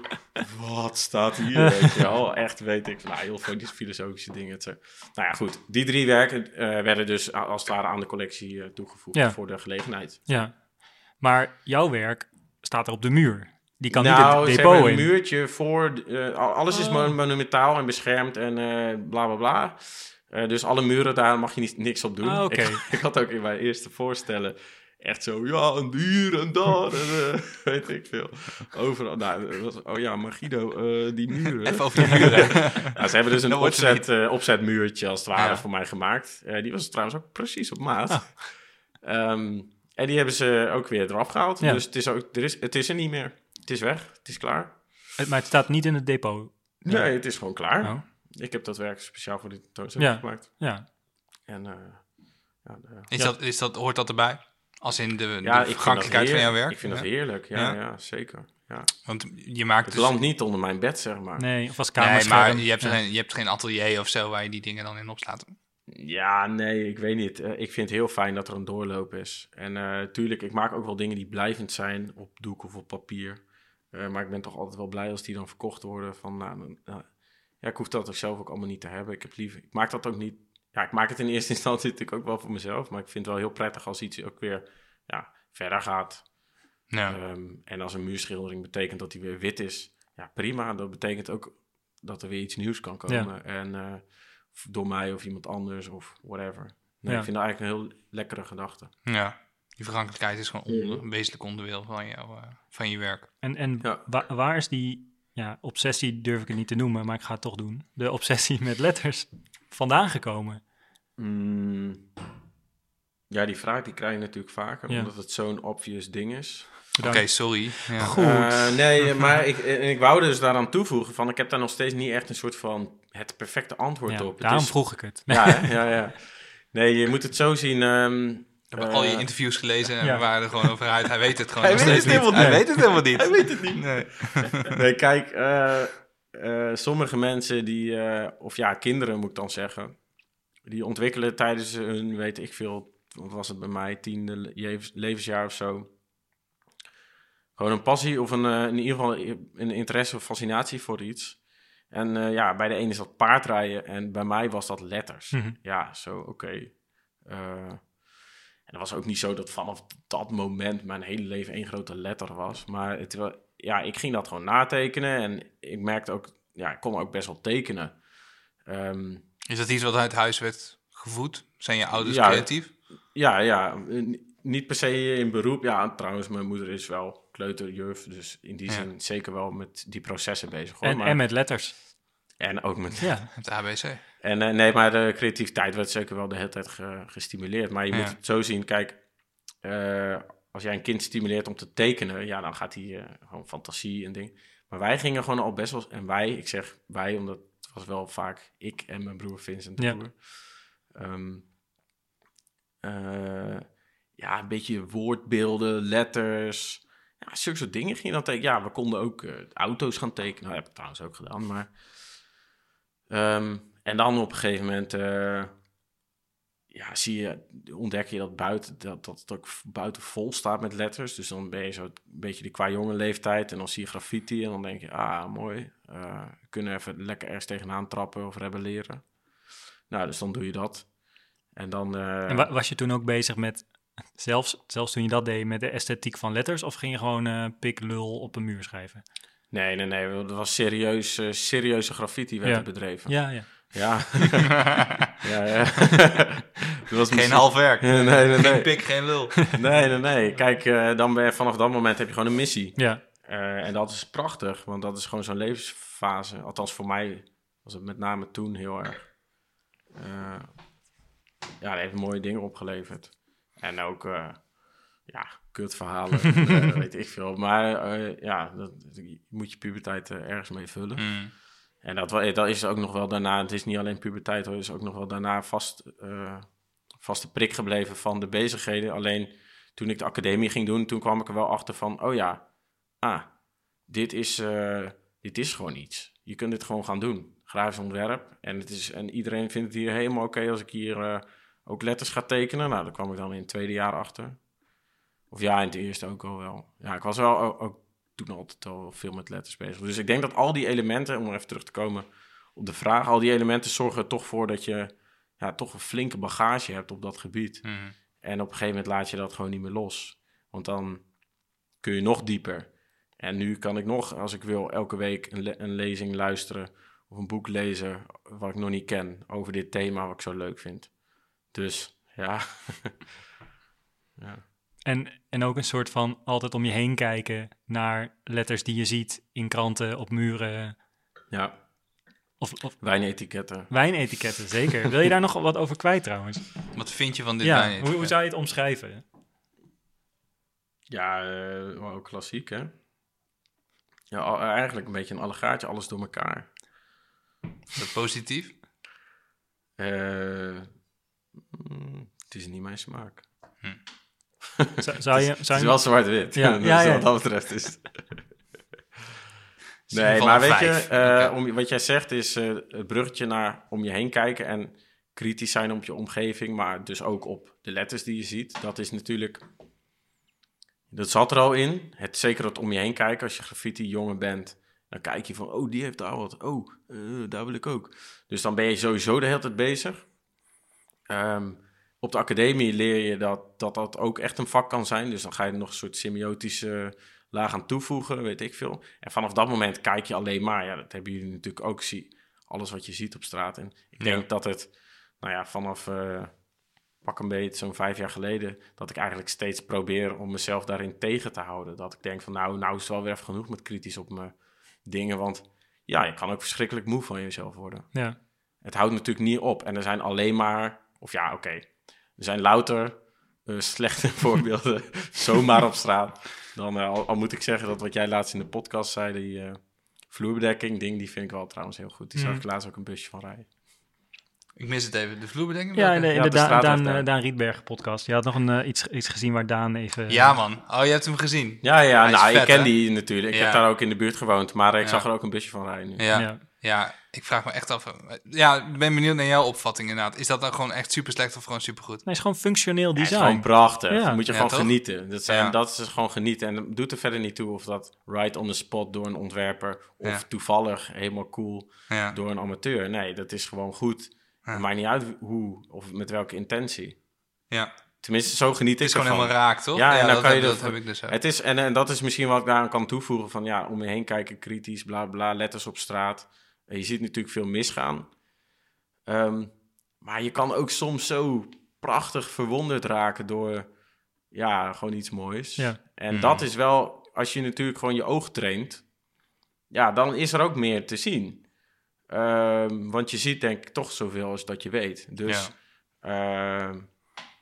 wat staat hier, weet je wel. Echt, weet ik, nou, heel veel die filosofische dingen. cetera. Nou ja, goed. Die drie werken eh, werden dus als het ware aan de collectie eh, toegevoegd Ja. voor de gelegenheid. Ja. Maar jouw werk staat er op de muur. Die kan nou, niet het depot een in. muurtje voor. eh, al- alles is Oh. mon- monumentaal en beschermd en eh bla bla bla. Eh, dus alle muren daar mag je niet, niks op doen. Ah, ik had ook in mijn eerste voorstellen echt zo, ja, en daar en eh, weet ik veel. Overal. Nou, was- oh ja, maar Guido, eh, die muren. Even over die muren. Ja, ze hebben dus een opzet, eh, opzetmuurtje als het ware Ja. voor mij gemaakt. Eh, die was trouwens ook precies op maat. Ah. Ehm, en die hebben ze ook weer eraf gehaald. Ja. Dus het is, ook, er is, het is er niet meer. Het is weg. Het is klaar. Het- Maar het staat niet in het depot. Ja. Nee, het is gewoon klaar. Oh. Ik heb dat werk speciaal voor dit tentoonstelling Ja. gemaakt. Ja. En eh, ja, de- Is Ja. dat, is dat, hoort dat erbij? Als in de, ja, de ik vind dat vergankelijkheid van jouw heerlijk. werk? Ik vind dat Ja. heerlijk. Ja, Ja? ja. zeker. Ja. Want je maakt Het dus... landt niet onder mijn bed, zeg maar. Nee, of als Nee, kamerscherm. maar je hebt, Ja. geen, je hebt geen atelier of zo waar je die dingen dan in opslaat. Ja, nee, ik weet niet. Eh, ik vind het heel fijn dat er een doorloop is. En eh tuurlijk, ik maak ook wel dingen die blijvend zijn op doek of op papier. Eh, maar ik ben toch altijd wel blij als die dan verkocht worden. Van, nou, nou, ja, ik hoef dat ook zelf ook allemaal niet te hebben. Ik, heb liever, ik maak dat ook niet... Ja, ik maak het in eerste instantie natuurlijk ook wel voor mezelf. Maar ik vind het wel heel prettig als iets ook weer ja, verder gaat. Ja. Ehm, en als een muurschildering betekent dat die weer wit is, ja prima. Dat betekent ook dat er weer iets nieuws kan komen. En eh, door mij of iemand anders of whatever. Nee, Ja. Ik vind dat eigenlijk een heel lekkere gedachte. ja. Die vergankelijkheid is gewoon onder, een wezenlijk onderdeel van, jou, eh, van je werk. En, en Ja. wa- waar is die ja, obsessie, durf ik het niet te noemen, maar ik ga het toch doen. De obsessie met letters vandaan gekomen. Mm, ja, die vraag die krijg je natuurlijk vaker, Ja. omdat het zo'n obvious ding is. Oké, sorry. Ja. Goed. Eh, nee, maar ik, en ik wou dus daaraan toevoegen van, ik heb daar nog steeds niet echt een soort van het perfecte antwoord Ja, op. Daarom is- vroeg ik het. Ja, ja, ja. Nee, je moet het zo zien. ehm, Ik heb al je eh, interviews gelezen en ja. we waren er gewoon over uit. Hij weet het gewoon Hij nog weet steeds het helemaal Hij niet. weet het helemaal niet. Hij weet het niet. Nee. Nee, kijk, eh, eh, sommige mensen die, eh, of ja, kinderen moet ik dan zeggen, die ontwikkelen tijdens hun, weet ik veel, wat was het bij mij, tiende le- levensjaar of zo, gewoon een passie of een, eh, in ieder geval een interesse of fascinatie voor iets. En ja, bij de ene is dat paardrijden en bij mij was dat letters. Mhm. Ja, zo, oké. En dat was ook niet zo dat vanaf dat moment mijn hele leven één grote letter was. Maar het, ja, ik ging dat gewoon natekenen en ik merkte ook, ja, ik kon ook best wel tekenen. Ehm, Is dat iets wat uit huis werd gevoed? Zijn je ouders Ja. creatief? ja, ja, niet per se in beroep. Ja, trouwens, mijn moeder is wel kleuterjuf, dus in die Ja. zin zeker wel met die processen bezig. Hoor. En, maar, en met letters. en ook met Ja, Het ABC. En eh, nee, maar de creativiteit werd zeker wel de hele tijd ge- gestimuleerd. Maar je Ja. moet het zo zien, kijk, eh, als jij een kind stimuleert om te tekenen, ja, dan gaat hij eh, gewoon fantasie en ding. Maar wij gingen gewoon al best wel, en wij, ik zeg wij, omdat het was wel vaak ik en mijn broer Vincent Ja. broer. Ehm, eh, ja, een beetje woordbeelden, letters. Ja, zulke soort dingen ging je dan tekenen. Ja, we konden ook eh, auto's gaan tekenen. Dat heb ik trouwens ook gedaan, maar... Ehm, en dan op een gegeven moment... ja, zie je, ontdek je dat, buiten, dat, dat het ook buiten vol staat met letters. Dus dan ben je zo een beetje de qua jonge leeftijd. En dan zie je graffiti en dan denk je, ah, mooi. we kunnen even lekker ergens tegenaan trappen of rebelleren. Nou, dus dan doe je dat. En dan... eh, En wa- was je toen ook bezig met, zelfs, zelfs toen je dat deed, met de esthetiek van letters? Of ging je gewoon eh pik lul op een muur schrijven? Nee, nee, nee. Dat was serieus, serieuze graffiti werd Ja. er bedreven. Ja, ja. Ja. ja, ja. Dat was Geen half werk. Nee, nee, nee. Geen pik, geen lul. Nee, nee, nee. Kijk, eh, dan ben je, vanaf dat moment heb je gewoon een missie. Ja, Eh, en dat is prachtig, want dat is gewoon zo'n levensfase. Althans, voor mij was het met name toen heel erg. eh, ja, dat heeft mooie dingen opgeleverd. En ook, eh, ja, kutverhalen, weet ik veel. Maar eh, ja, dat, je moet je puberteit ergens mee vullen. Mm. En dat, wa- dat is ook nog wel daarna, het is niet alleen puberteit hoor, het is ook nog wel daarna vast, eh, vaste prik gebleven van de bezigheden. Alleen toen ik de academie ging doen, toen kwam ik er wel achter van, oh ja, ah, dit is, eh, dit is gewoon iets. Je kunt dit gewoon gaan doen. Grafisch ontwerp. En, het is, en iedereen vindt het hier helemaal oké als ik hier eh, ook letters gaat tekenen. Nou, daar kwam ik dan in het tweede jaar achter. Of ja, in het eerste ook al wel. Ja, ik was wel ook toen altijd al veel met letters bezig. Dus ik denk dat al die elementen, om even terug te komen op de vraag, al die elementen zorgen er toch voor dat je ja, toch een flinke bagage hebt op dat gebied. Mhm. En op een gegeven moment laat je dat gewoon niet meer los. Want dan kun je nog dieper. En nu kan ik nog, als ik wil, elke week een, le- een lezing luisteren of een boek lezen wat ik nog niet ken over dit thema wat ik zo leuk vind. Dus ja. ja. En, en ook een soort van altijd om je heen kijken naar letters die je ziet in kranten, op muren ja, of, of wijnetiketten. wijnetiketten, zeker. Wil je daar nog wat over kwijt trouwens? Wat vind je van dit Ja, wijn? hoe, hoe zou je het omschrijven? Ja, eh, wel ook klassiek hè. Ja, al- eigenlijk een beetje een allegaartje, alles door elkaar. Is dat positief? Eh, mm, het is niet mijn smaak. Zou, zou je, Het is wel zwart-wit. Ja, dus ja, ja. wat dat betreft is het- Nee, maar weet je, vijf. eh, om, wat jij zegt is eh, het bruggetje naar om je heen kijken en kritisch zijn op je omgeving, maar dus ook op de letters die je ziet. Dat is natuurlijk, dat zat er al in. Het, zeker het om je heen kijken als je graffiti jongen bent. Dan kijk je van, oh, die heeft daar wat. Oh, eh, daar wil ik ook. Dus dan ben je sowieso de hele tijd bezig. Ehm, op de academie leer je dat, dat dat ook echt een vak kan zijn. Dus dan ga je er nog een soort semiotische laag aan toevoegen, weet ik veel. En vanaf dat moment kijk je alleen maar, ja, dat hebben jullie natuurlijk ook, zie, alles wat je ziet op straat. En ik denk Ja. dat het, nou ja, vanaf eh, pak een beetje zo'n vijf jaar geleden, dat ik eigenlijk steeds probeer om mezelf daarin tegen te houden. Dat ik denk van, nou, nou is het wel weer even genoeg met kritisch op mijn dingen, want ja, je kan ook verschrikkelijk moe van jezelf worden. Ja. Het houdt natuurlijk niet op. En er zijn alleen maar, of ja, oké, er zijn louter eh, slechte voorbeelden zomaar op straat. Dan, eh, al, al moet ik zeggen dat wat jij laatst in de podcast zei, die eh, vloerbedekking ding, die vind ik wel trouwens heel goed. Die zag Mhm. ik laatst ook een busje van rijden. Ik mis het even. De vloerbedenking? Ja, in de, in Ja, de op de Daan, straat Daan, heeft hij. eh, Daan Rietberg podcast. Je had nog een, iets, iets gezien waar Daan even... Ja, man. Oh, je hebt hem gezien. Ja, ja, Hij nou, ik vet, ken hè? die natuurlijk. Ik Ja. heb daar ook in de buurt gewoond, maar ik Ja. zag er ook een busje van rijden nu. Ja. ja. Ja. Ik vraag me echt af. eh, Ja, ik ben benieuwd naar jouw opvatting inderdaad. Is dat dan gewoon echt super slecht of gewoon super goed? Nee, het is gewoon functioneel Ja, het design. is gewoon prachtig. Ja. Daar moet je Ja, toch? genieten. Dat, zijn, Ja. dat is dus gewoon genieten. En het doet er verder niet toe of dat right on the spot door een ontwerper... of Ja. toevallig helemaal cool Ja. door een amateur. Nee, dat is gewoon goed. Ja. Het maakt niet uit hoe of met welke intentie. ja. Tenminste, zo geniet Het ik is gewoon ervan. helemaal raak, toch? Ja, en dan dat, kan je heb, dat- dat heb ik dus ook. Het is, en, en dat is misschien wat ik daaraan kan toevoegen. Van ja, om je heen kijken, kritisch, bla bla, letters op straat. En je ziet natuurlijk veel misgaan. Ehm, maar je kan ook soms zo prachtig verwonderd raken door ja, gewoon iets moois. Ja. En Mm. dat is wel, als je natuurlijk gewoon je oog traint, ja, dan is er ook meer te zien. Ehm, want je ziet denk ik toch zoveel als dat je weet. Dus, ehm,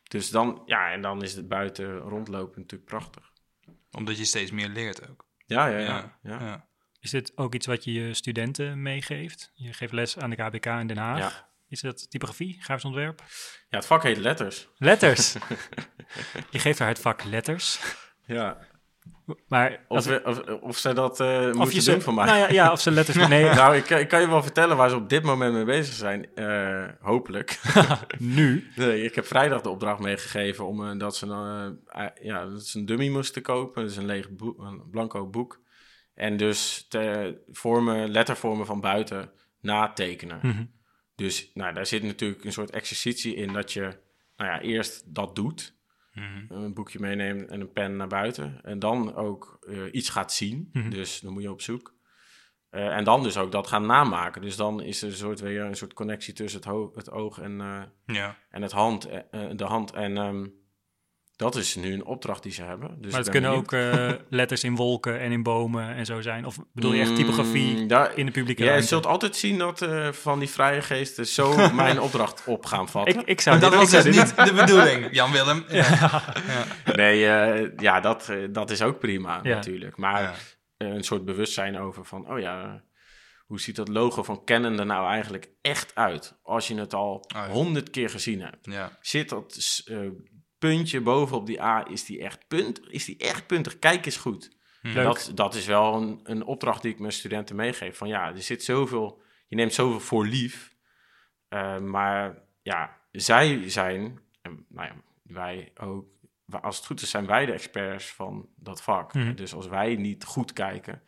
dus dan, ja, en dan is het buiten rondlopen natuurlijk prachtig. Omdat je steeds meer leert ook. Ja, ja, ja. ja. ja. Is dit ook iets wat je je studenten meegeeft? Je geeft les aan de KBK in Den Haag. Ja. Is dat typografie, grafisch ontwerp? Ja, het vak heet letters. Letters. je geeft haar het vak letters. Ja. Maar Of, we- of, of ze dat eh of moeten ze- doen voor mij. Nou ja, ja, of ze letters... Nee, Nou, ik, ik kan je wel vertellen waar ze op dit moment mee bezig zijn. Eh, hopelijk. nu. nee, ik heb vrijdag de opdracht meegegeven om eh, dat ze ja, dat ze een dummy moesten kopen. Dus een leeg boek, een blanco boek. En dus te vormen, lettervormen van buiten natekenen. Mhm. Dus nou, daar zit natuurlijk een soort exercitie in dat je nou ja, eerst dat doet. Mhm. een boekje meeneemt en een pen naar buiten. En dan ook eh, iets gaat zien. Mhm. Dus dan moet je op zoek. Eh, en dan dus ook dat gaan namaken. Dus dan is er een soort, weer een soort connectie tussen het, oog en, eh, Ja. en het hand, de hand. En ehm, dat is nu een opdracht die ze hebben. Dus maar het kunnen benieuwd. ook eh, letters in wolken en in bomen en zo zijn. Of bedoel je echt typografie Mm, daar- in de publieke Jij ruimte? zult altijd zien dat eh, van die vrije geesten zo mijn opdracht op gaan vatten. Ik, ik zou dat was dus niet de bedoeling, Jan-Willem. Ja. Nee, eh, ja, dat, dat is ook prima Ja. natuurlijk. Maar Ja. een soort bewustzijn over van, oh ja, hoe ziet dat logo van Canon er nou eigenlijk echt uit? Als je het al Oh ja. honderd keer gezien hebt. Ja. Zit dat eh, puntje bovenop die A, is die echt punt? Is die echt puntig? Kijk eens goed. Hm. Leuk. Dat, dat is wel een, een opdracht die ik mijn studenten meegeef. Van ja, er zit zoveel, je neemt zoveel voor lief. Eh, maar ja, zij zijn, en nou ja, wij ook, als het goed is, zijn wij de experts van dat vak. Mhm. Dus als wij niet goed kijken,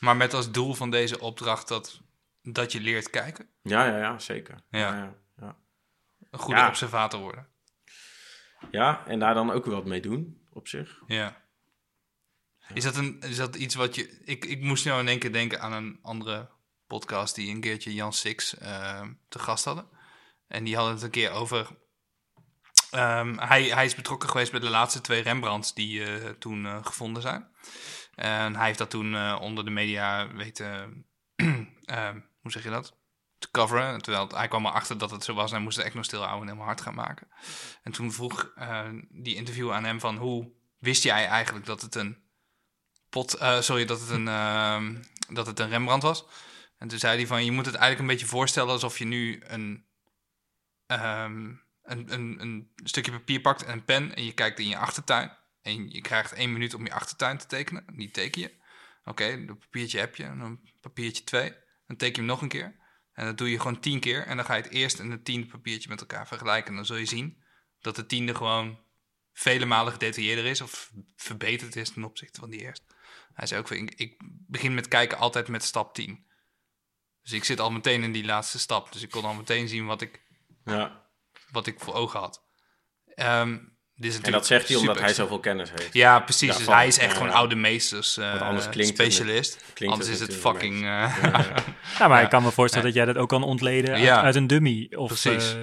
Maar met als doel van deze opdracht dat, dat je leert kijken. ja, ja, ja, zeker. Ja. ja, ja. Een goede Ja. observator worden. Ja, en daar dan ook wat mee doen, op zich. Ja. Is dat, een, is dat iets wat je... Ik, ik moest nou in één keer denken aan een andere podcast... die een keertje Jan Six eh, te gast hadden. En die hadden het een keer over... ehm, hij, hij is betrokken geweest bij de laatste twee Rembrandts... die eh, toen eh, gevonden zijn. En hij heeft dat toen eh, onder de media weten... ehm, hoe zeg je dat? Te coveren. Terwijl hij kwam erachter dat het zo was... en hij moest echt stil houden en helemaal hard gaan maken. En toen vroeg eh, die interview aan hem van... hoe wist jij eigenlijk dat het een pot, eh, sorry, dat het een, ehm, dat het een Rembrandt was. En toen zei hij van, je moet het eigenlijk een beetje voorstellen alsof je nu een, ehm, een, een, een stukje papier pakt en een pen en je kijkt in je achtertuin. En je krijgt één minuut om je achtertuin te tekenen. Die teken je. Oké, dat papiertje heb je. En dan papiertje twee. Dan teken je hem nog een keer. En dat doe je gewoon tien keer. En dan ga je het eerste en het tiende papiertje met elkaar vergelijken. En dan zul je zien dat het tiende gewoon vele malen gedetailleerder is of verbeterd is ten opzichte van die eerste. Hij zei ook, ik, ik begin met kijken altijd met stap 10. Dus ik zit al meteen in die laatste stap. Dus ik kon al meteen zien wat ik, Ja. wat ik voor ogen had. Ehm, dit is En dat zegt hij omdat hij zoveel kennis heeft. Ja, precies. Dus hij is echt gewoon oude meesters uh, Want anders klinkt het specialist. klinkt anders het is het fucking... een eh, Ja, ja. Ja, maar Ja. ik kan me voorstellen dat jij dat ook kan ontleden uit, Ja. uit een dummy. Of, Precies. eh,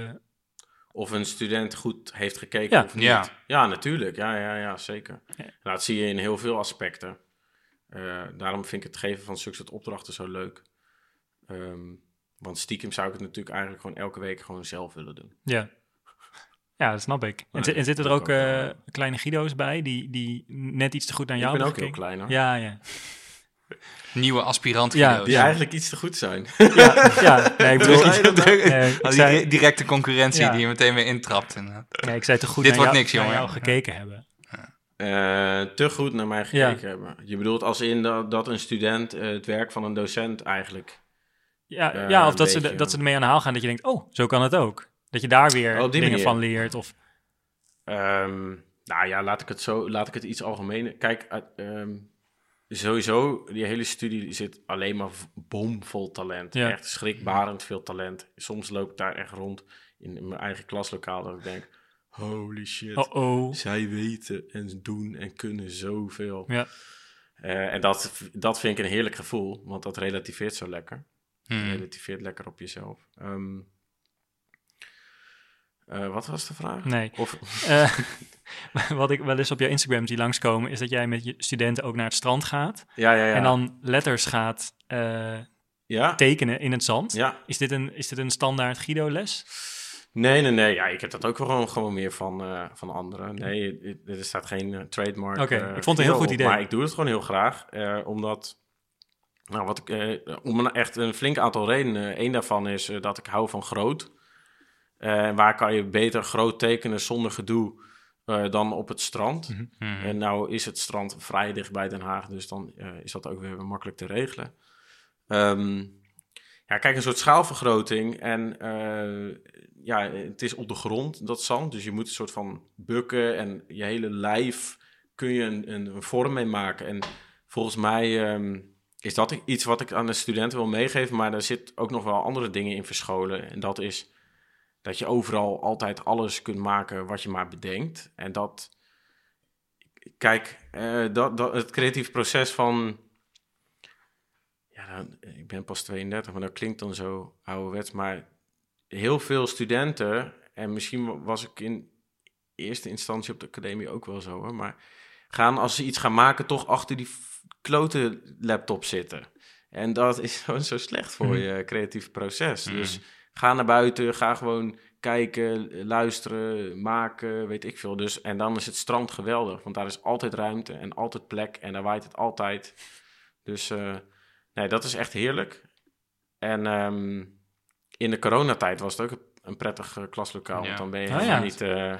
Of een student goed heeft gekeken Ja. of niet. Ja. Ja, natuurlijk. Ja, ja, ja zeker. Ja. Nou, dat zie je in heel veel aspecten. Eh, daarom vind ik het geven van zulke soort opdrachten zo leuk. Ehm, want stiekem zou ik het natuurlijk eigenlijk gewoon elke week gewoon zelf willen doen. ja. Ja, dat snap ik. En, Nee, en zitten er ook eh, ja. kleine Guido's bij die, die net iets te goed naar ik jou ben ook hebben heel gekeken? klein hoor. Ja, ja. nieuwe aspirant. Ja. Die eigenlijk iets te goed zijn. ja, ja. Nee, ik bedoel, eh, ik, die di- directe concurrentie Ja. die je meteen weer intrapt. inderdaad. nee, ik zei te goed Dit naar, wordt jou, niks, naar jongen. jou gekeken hebben. Eh, te goed naar mij gekeken hebben. Je bedoelt als in dat, dat een student eh, het werk van een docent eigenlijk... Ja, Eh, ja of dat ze, dat ze ermee aan de haal gaan. Dat je denkt, oh, zo kan het ook. Dat je daar weer Oh, dingen manier. van leert. Of, Ehm, nou ja, laat ik het zo, laat ik het iets algemener. Kijk, uit, ehm, sowieso, die hele studie zit alleen maar bomvol talent. Ja. Echt schrikbarend veel talent. Soms loop ik daar echt rond in mijn eigen klaslokaal dat ik denk, holy shit. oh oh. Zij weten en doen en kunnen zoveel. Ja. Eh, en dat, dat vind ik een heerlijk gevoel, want dat relativeert zo lekker. Hmm. Relativeert lekker op jezelf. Ehm, eh, wat was de vraag? Nee. Of, Eh, wat ik wel eens op jouw Instagram zie langskomen, is dat jij met je studenten ook naar het strand gaat. ja, ja, ja. En dan letters gaat eh, ja? tekenen in het zand. ja. Is, dit een, is dit een standaard Guido-les? Nee, nee, nee. Ja, ik heb dat ook gewoon, gewoon meer van, van anderen. Nee, er staat geen trademark. Oké, ik vond het een heel goed idee. Maar ik doe het gewoon heel graag, omdat... Nou, wat ik, eh, om een, echt een flink aantal redenen. Eén daarvan is dat ik hou van groot. Eh, waar kan je beter groot tekenen zonder gedoe eh, dan op het strand? Mhm. Hmm. En nou is het strand vrij dicht bij Den Haag, dus dan eh, is dat ook weer makkelijk te regelen. Ehm, ja, kijk, een soort schaalvergroting. En ja, het is op de grond, dat zand. Dus je moet een soort van bukken en je hele lijf kun je een, een, een vorm mee maken. En volgens mij ehm, is dat iets wat ik aan de studenten wil meegeven. Maar er zit ook nog wel andere dingen in verscholen. En dat is dat je overal altijd alles kunt maken wat je maar bedenkt. En dat, kijk, eh, dat, dat, het creatief proces van ja, dan, ik ben pas 32, maar dat klinkt dan zo ouderwets. Maar heel veel studenten, en misschien was ik in eerste instantie op de academie ook wel zo, hoor, maar gaan als ze iets gaan maken toch achter die klote laptop zitten. En dat is gewoon zo slecht voor Mhm. je creatieve proces. Mhm. Dus ga naar buiten, ga gewoon kijken, luisteren, maken, weet ik veel. Dus, en dan is het strand geweldig, want daar is altijd ruimte en altijd plek en daar waait het altijd. Dus eh, nee, dat is echt heerlijk. En ehm, in de coronatijd was het ook een prettig eh, klaslokaal, Ja. want dan ben je Oh, ja. niet eh, eh,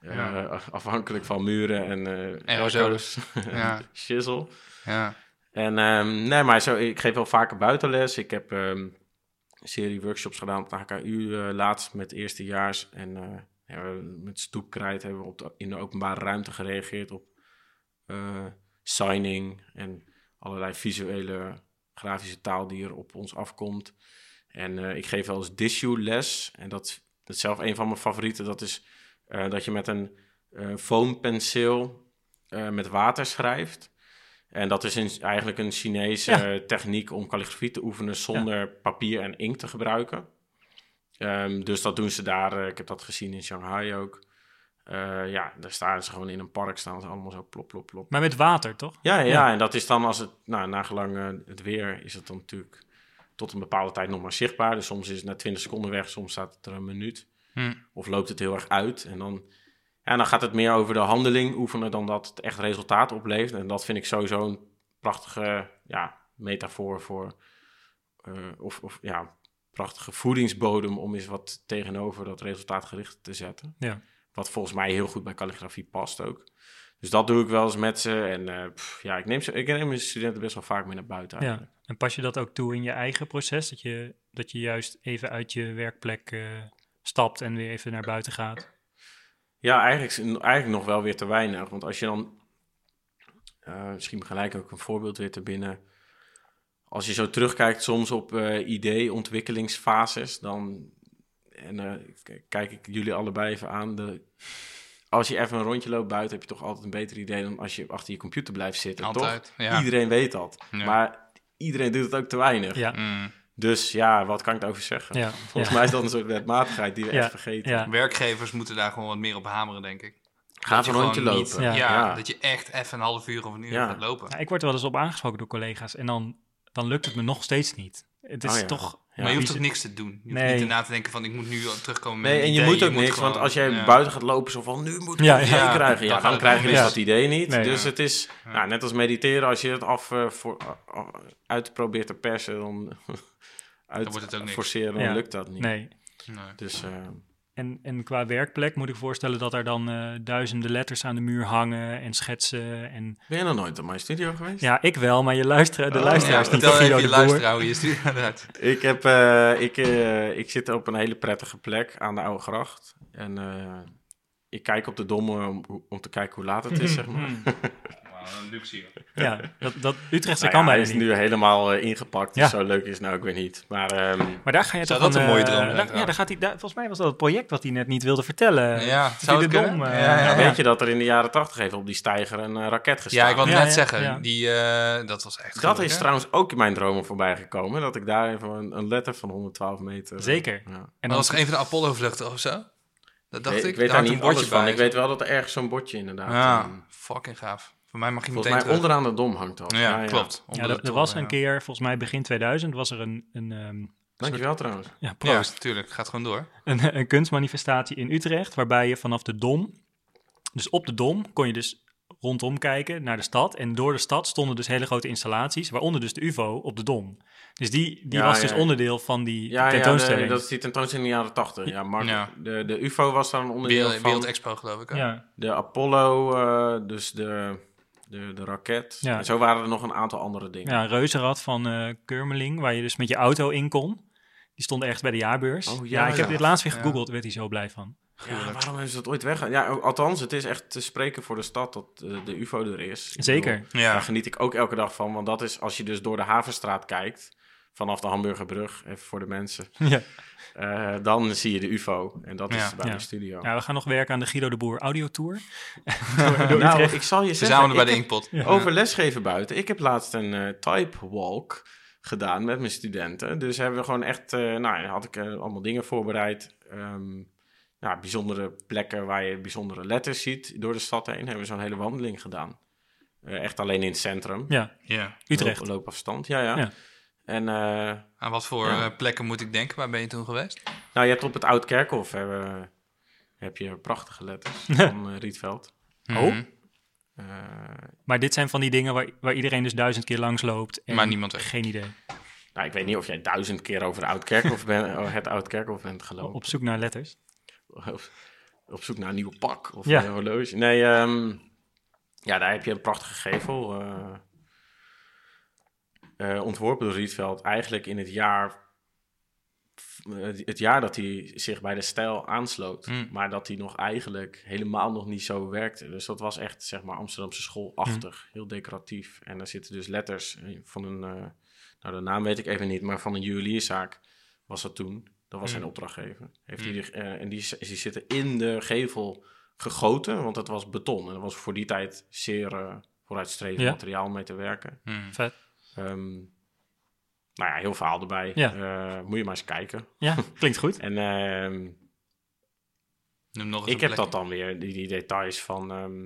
Ja. afhankelijk van muren en eh Aerosols. Ja. shizzle. Ja. En ehm, nee, maar zo, ik geef wel vaker buitenles. Ik heb, ehm, serie workshops gedaan op de HKU eh, laatst met eerstejaars. En eh, met stoepkrijt hebben we op in de openbare ruimte gereageerd op eh, signing en allerlei visuele grafische taal die er op ons afkomt. En ik geef wel eens dissue les. En dat, dat is zelf een van mijn favorieten. Dat is dat je met een eh foampenseel met water schrijft. En dat is eigenlijk een Chinese Ja. techniek om calligrafie te oefenen zonder papier en inkt te gebruiken. Ehm, dus dat doen ze daar. eh, ik heb dat gezien in Shanghai ook. Eh, ja, daar staan ze gewoon in een park, staan ze allemaal zo plop, plop, plop. Maar met water, toch? Ja, ja, Ja. en dat is dan als het, nou, nagelang eh, het weer, is het dan natuurlijk tot een bepaalde tijd nog maar zichtbaar. Dus soms is het na 20 seconden weg, soms staat het er een minuut. Hm. Of loopt het heel erg uit. En dan, ja, dan gaat het meer over de handeling oefenen dan dat het echt resultaat oplevert. En dat vind ik sowieso een prachtige ja, metafoor voor, eh, of, of ja, prachtige voedingsbodem om eens wat tegenover dat resultaatgericht te zetten. Ja. Wat volgens mij heel goed bij calligrafie past ook. Dus dat doe ik wel eens met ze. En eh, pff, ja, ik neem, ze, ik neem mijn studenten best wel vaak mee naar buiten eigenlijk. Ja. En pas je dat ook toe in je eigen proces? Dat je, dat je juist even uit je werkplek eh, stapt en weer even naar buiten gaat? Ja, eigenlijk, eigenlijk nog wel weer te weinig. Want als je dan... eh, misschien gelijk ook een voorbeeld weer te binnen. Als je zo terugkijkt soms op eh idee-ontwikkelingsfases... dan... En eh, k- kijk ik jullie allebei even aan. De, als je even een rondje loopt buiten... heb je toch altijd een beter idee... dan als je achter je computer blijft zitten, toch? Altijd. Ja. Iedereen weet dat. Ja. Maar iedereen doet het ook te weinig. Ja. Mm. Dus ja, wat kan ik daarover zeggen? Ja. Volgens Ja. mij is dat een soort wetmatigheid die we Ja. echt vergeten. Ja. Werkgevers moeten daar gewoon wat meer op hameren, denk ik. Ga een rondje lopen. niet- Ja. ja, Ja. dat je echt even een half uur of een uur Ja. gaat lopen. Ja, ik word er wel eens op aangesproken door collega's en dan, dan lukt het me nog steeds niet. Het is Oh ja. toch... Ja. maar je hoeft ook niks te doen. Je hoeft Nee. niet na te denken van ik moet nu al terugkomen met Nee, een en je idee. moet ook niks, gewoon- want als jij ja. buiten gaat lopen, zo van nu moet ik Ja, een idee ja. krijgen, ja, Dan krijg je dus dat idee niet. Nee. dus Ja. het is, Ja. nou, net als mediteren, als je het af eh, voor, uh, uit probeert te persen, dan uit Dan wordt het ook niks. forceren, dan Ja. lukt dat niet. Nee. Nee. Dus eh, En, en qua werkplek moet ik voorstellen dat er dan eh, duizenden letters aan de muur hangen en schetsen. En... ben je nog nooit op mijn studio geweest? Ja, ik wel, maar je luistert, de Oh, luisteraars Ja, niet. vertel van even je luisteraar hoe je stuurt eruit. Ik, heb, eh, ik, eh, ik zit op een hele prettige plek aan de Oude Gracht. En eh, ik kijk op de dom om, om te kijken hoe laat het is, zeg maar. Wauw, een luxe hier. Ja, dat, dat Utrechtse Nou kan ja, hij bijna is niet. nu helemaal eh, ingepakt, dus Ja. zo leuk is het nou ook weer niet. Maar ehm, Maar daar ga je Zou toch dat een mooie eh, droom zijn, Ja, daar gaat hij, daar, volgens mij was dat het project wat hij net niet wilde vertellen. Ja, Dat zou het dom, eh, Ja, ja, Ja, ja. Weet je dat er in de jaren tachtig even op die stijger een raket gestaan? Ja, ik wilde Ja, net ja, zeggen, ja. die, eh, dat was echt Dat is trouwens ook in mijn dromen voorbij gekomen. Dat ik daar even een, een letter van 112 meter... Zeker. Ja. En Dat dan, was er een van de Apollo-vluchten of zo? Dat dacht ik, ik. weet Daar niet een alles bordje van. bij. Ik weet wel dat er ergens zo'n bordje inderdaad... Ja, eh, fucking gaaf. Voor mij mag je volgens meteen mij terug. onderaan de dom hangt dat. Ja, klopt. ja, Onder er, de er was een keer, volgens mij begin 2000, was er een, een, ehm, Dankjewel trouwens. ja, Ja, proost. natuurlijk. Gaat gewoon door. een, een kunstmanifestatie in Utrecht, waarbij je vanaf de Dom, dus op de Dom, kon je dus rondom kijken naar de stad. En door de stad stonden dus hele grote installaties, waaronder dus de UFO op de Dom. Dus die, die Ja, was ja, dus ja. onderdeel van die Ja, ja tentoonstelling. de- dat is die tentoonstelling in de jaren 80. Ja, Mark, Ja. De, de UFO was dan een onderdeel Wereld, van Wereld Expo, geloof ik. hè? ja. de Apollo, eh, dus de, de, de raket. Ja. En zo waren er nog een aantal andere dingen. ja, een reuzenrad van eh Kurmeling, waar je dus met je auto in kon. Die stond ergens bij de jaarbeurs. Oh, ja, ja, ik heb dit laatst weer Ja. gegoogeld, werd hij zo blij van. Ja, waarom hebben ze dat ooit weggehaald? Ja, althans, het is echt te spreken voor de stad dat eh, de UFO er is. Zeker. bedoel, Ja. Daar geniet ik ook elke dag van, want dat is als je dus door de Havenstraat kijkt, vanaf de Hamburgerbrug, even voor de mensen, ja. Eh, dan zie je de UFO. En dat is bij Ja. mijn studio. ja, we gaan nog werken aan de Guido de Boer audiotour. door, door nou, Utrecht. ik zal je Ze zeggen, bij de heb inkpot. over lesgeven buiten. Ik heb laatst een eh, type walk gedaan met mijn studenten. Dus hebben we gewoon echt, eh, nou, had ik allemaal dingen voorbereid. Ehm, ja, bijzondere plekken waar je bijzondere letters ziet door de stad heen. Hebben we zo'n hele wandeling gedaan. Eh, echt alleen in het centrum. Ja, Ja. Utrecht. Loop, loopafstand, ja, ja. En eh, Aan wat voor Ja. eh, plekken moet ik denken? Waar ben je toen geweest? nou, je hebt op het Oud Kerkhof hebben, heb je prachtige letters van eh, Rietveld. Oh. Mhm. Eh, Maar dit zijn van die dingen waar, waar iedereen dus duizend keer langs loopt. En Maar niemand weet. Geen idee. nou, ik weet niet of jij duizend keer over de Oud Kerkhof bent, oh, het Oud Kerkhof bent gelopen. Op zoek naar letters. Op, op zoek naar een nieuw pak of Ja. een horloge. Nee, ehm, ja, daar heb je een prachtige gevel. eh, eh, ontworpen door Rietveld. Eigenlijk in het jaar het jaar dat hij zich bij de stijl aansloot. Mm. Maar dat hij nog eigenlijk helemaal nog niet zo werkte. Dus dat was echt, zeg maar, Amsterdamse schoolachtig. Heel decoratief. En daar zitten dus letters van een... eh, nou, de naam weet ik even niet, maar van een juwelierszaak was dat toen. Dat was zijn Mm. opdrachtgever. Heeft Mm. hij die, eh, en die, die zitten in de gevel gegoten, want het was beton. En dat was voor die tijd zeer eh, vooruitstrevend Ja. materiaal om mee te werken. Hmm. Vet. Ehm, nou ja, heel verhaal erbij. Ja. Eh, moet je maar eens kijken. Ja, klinkt goed. En ehm, Noem nog eens ik een heb dat dan weer, die, die details van ehm,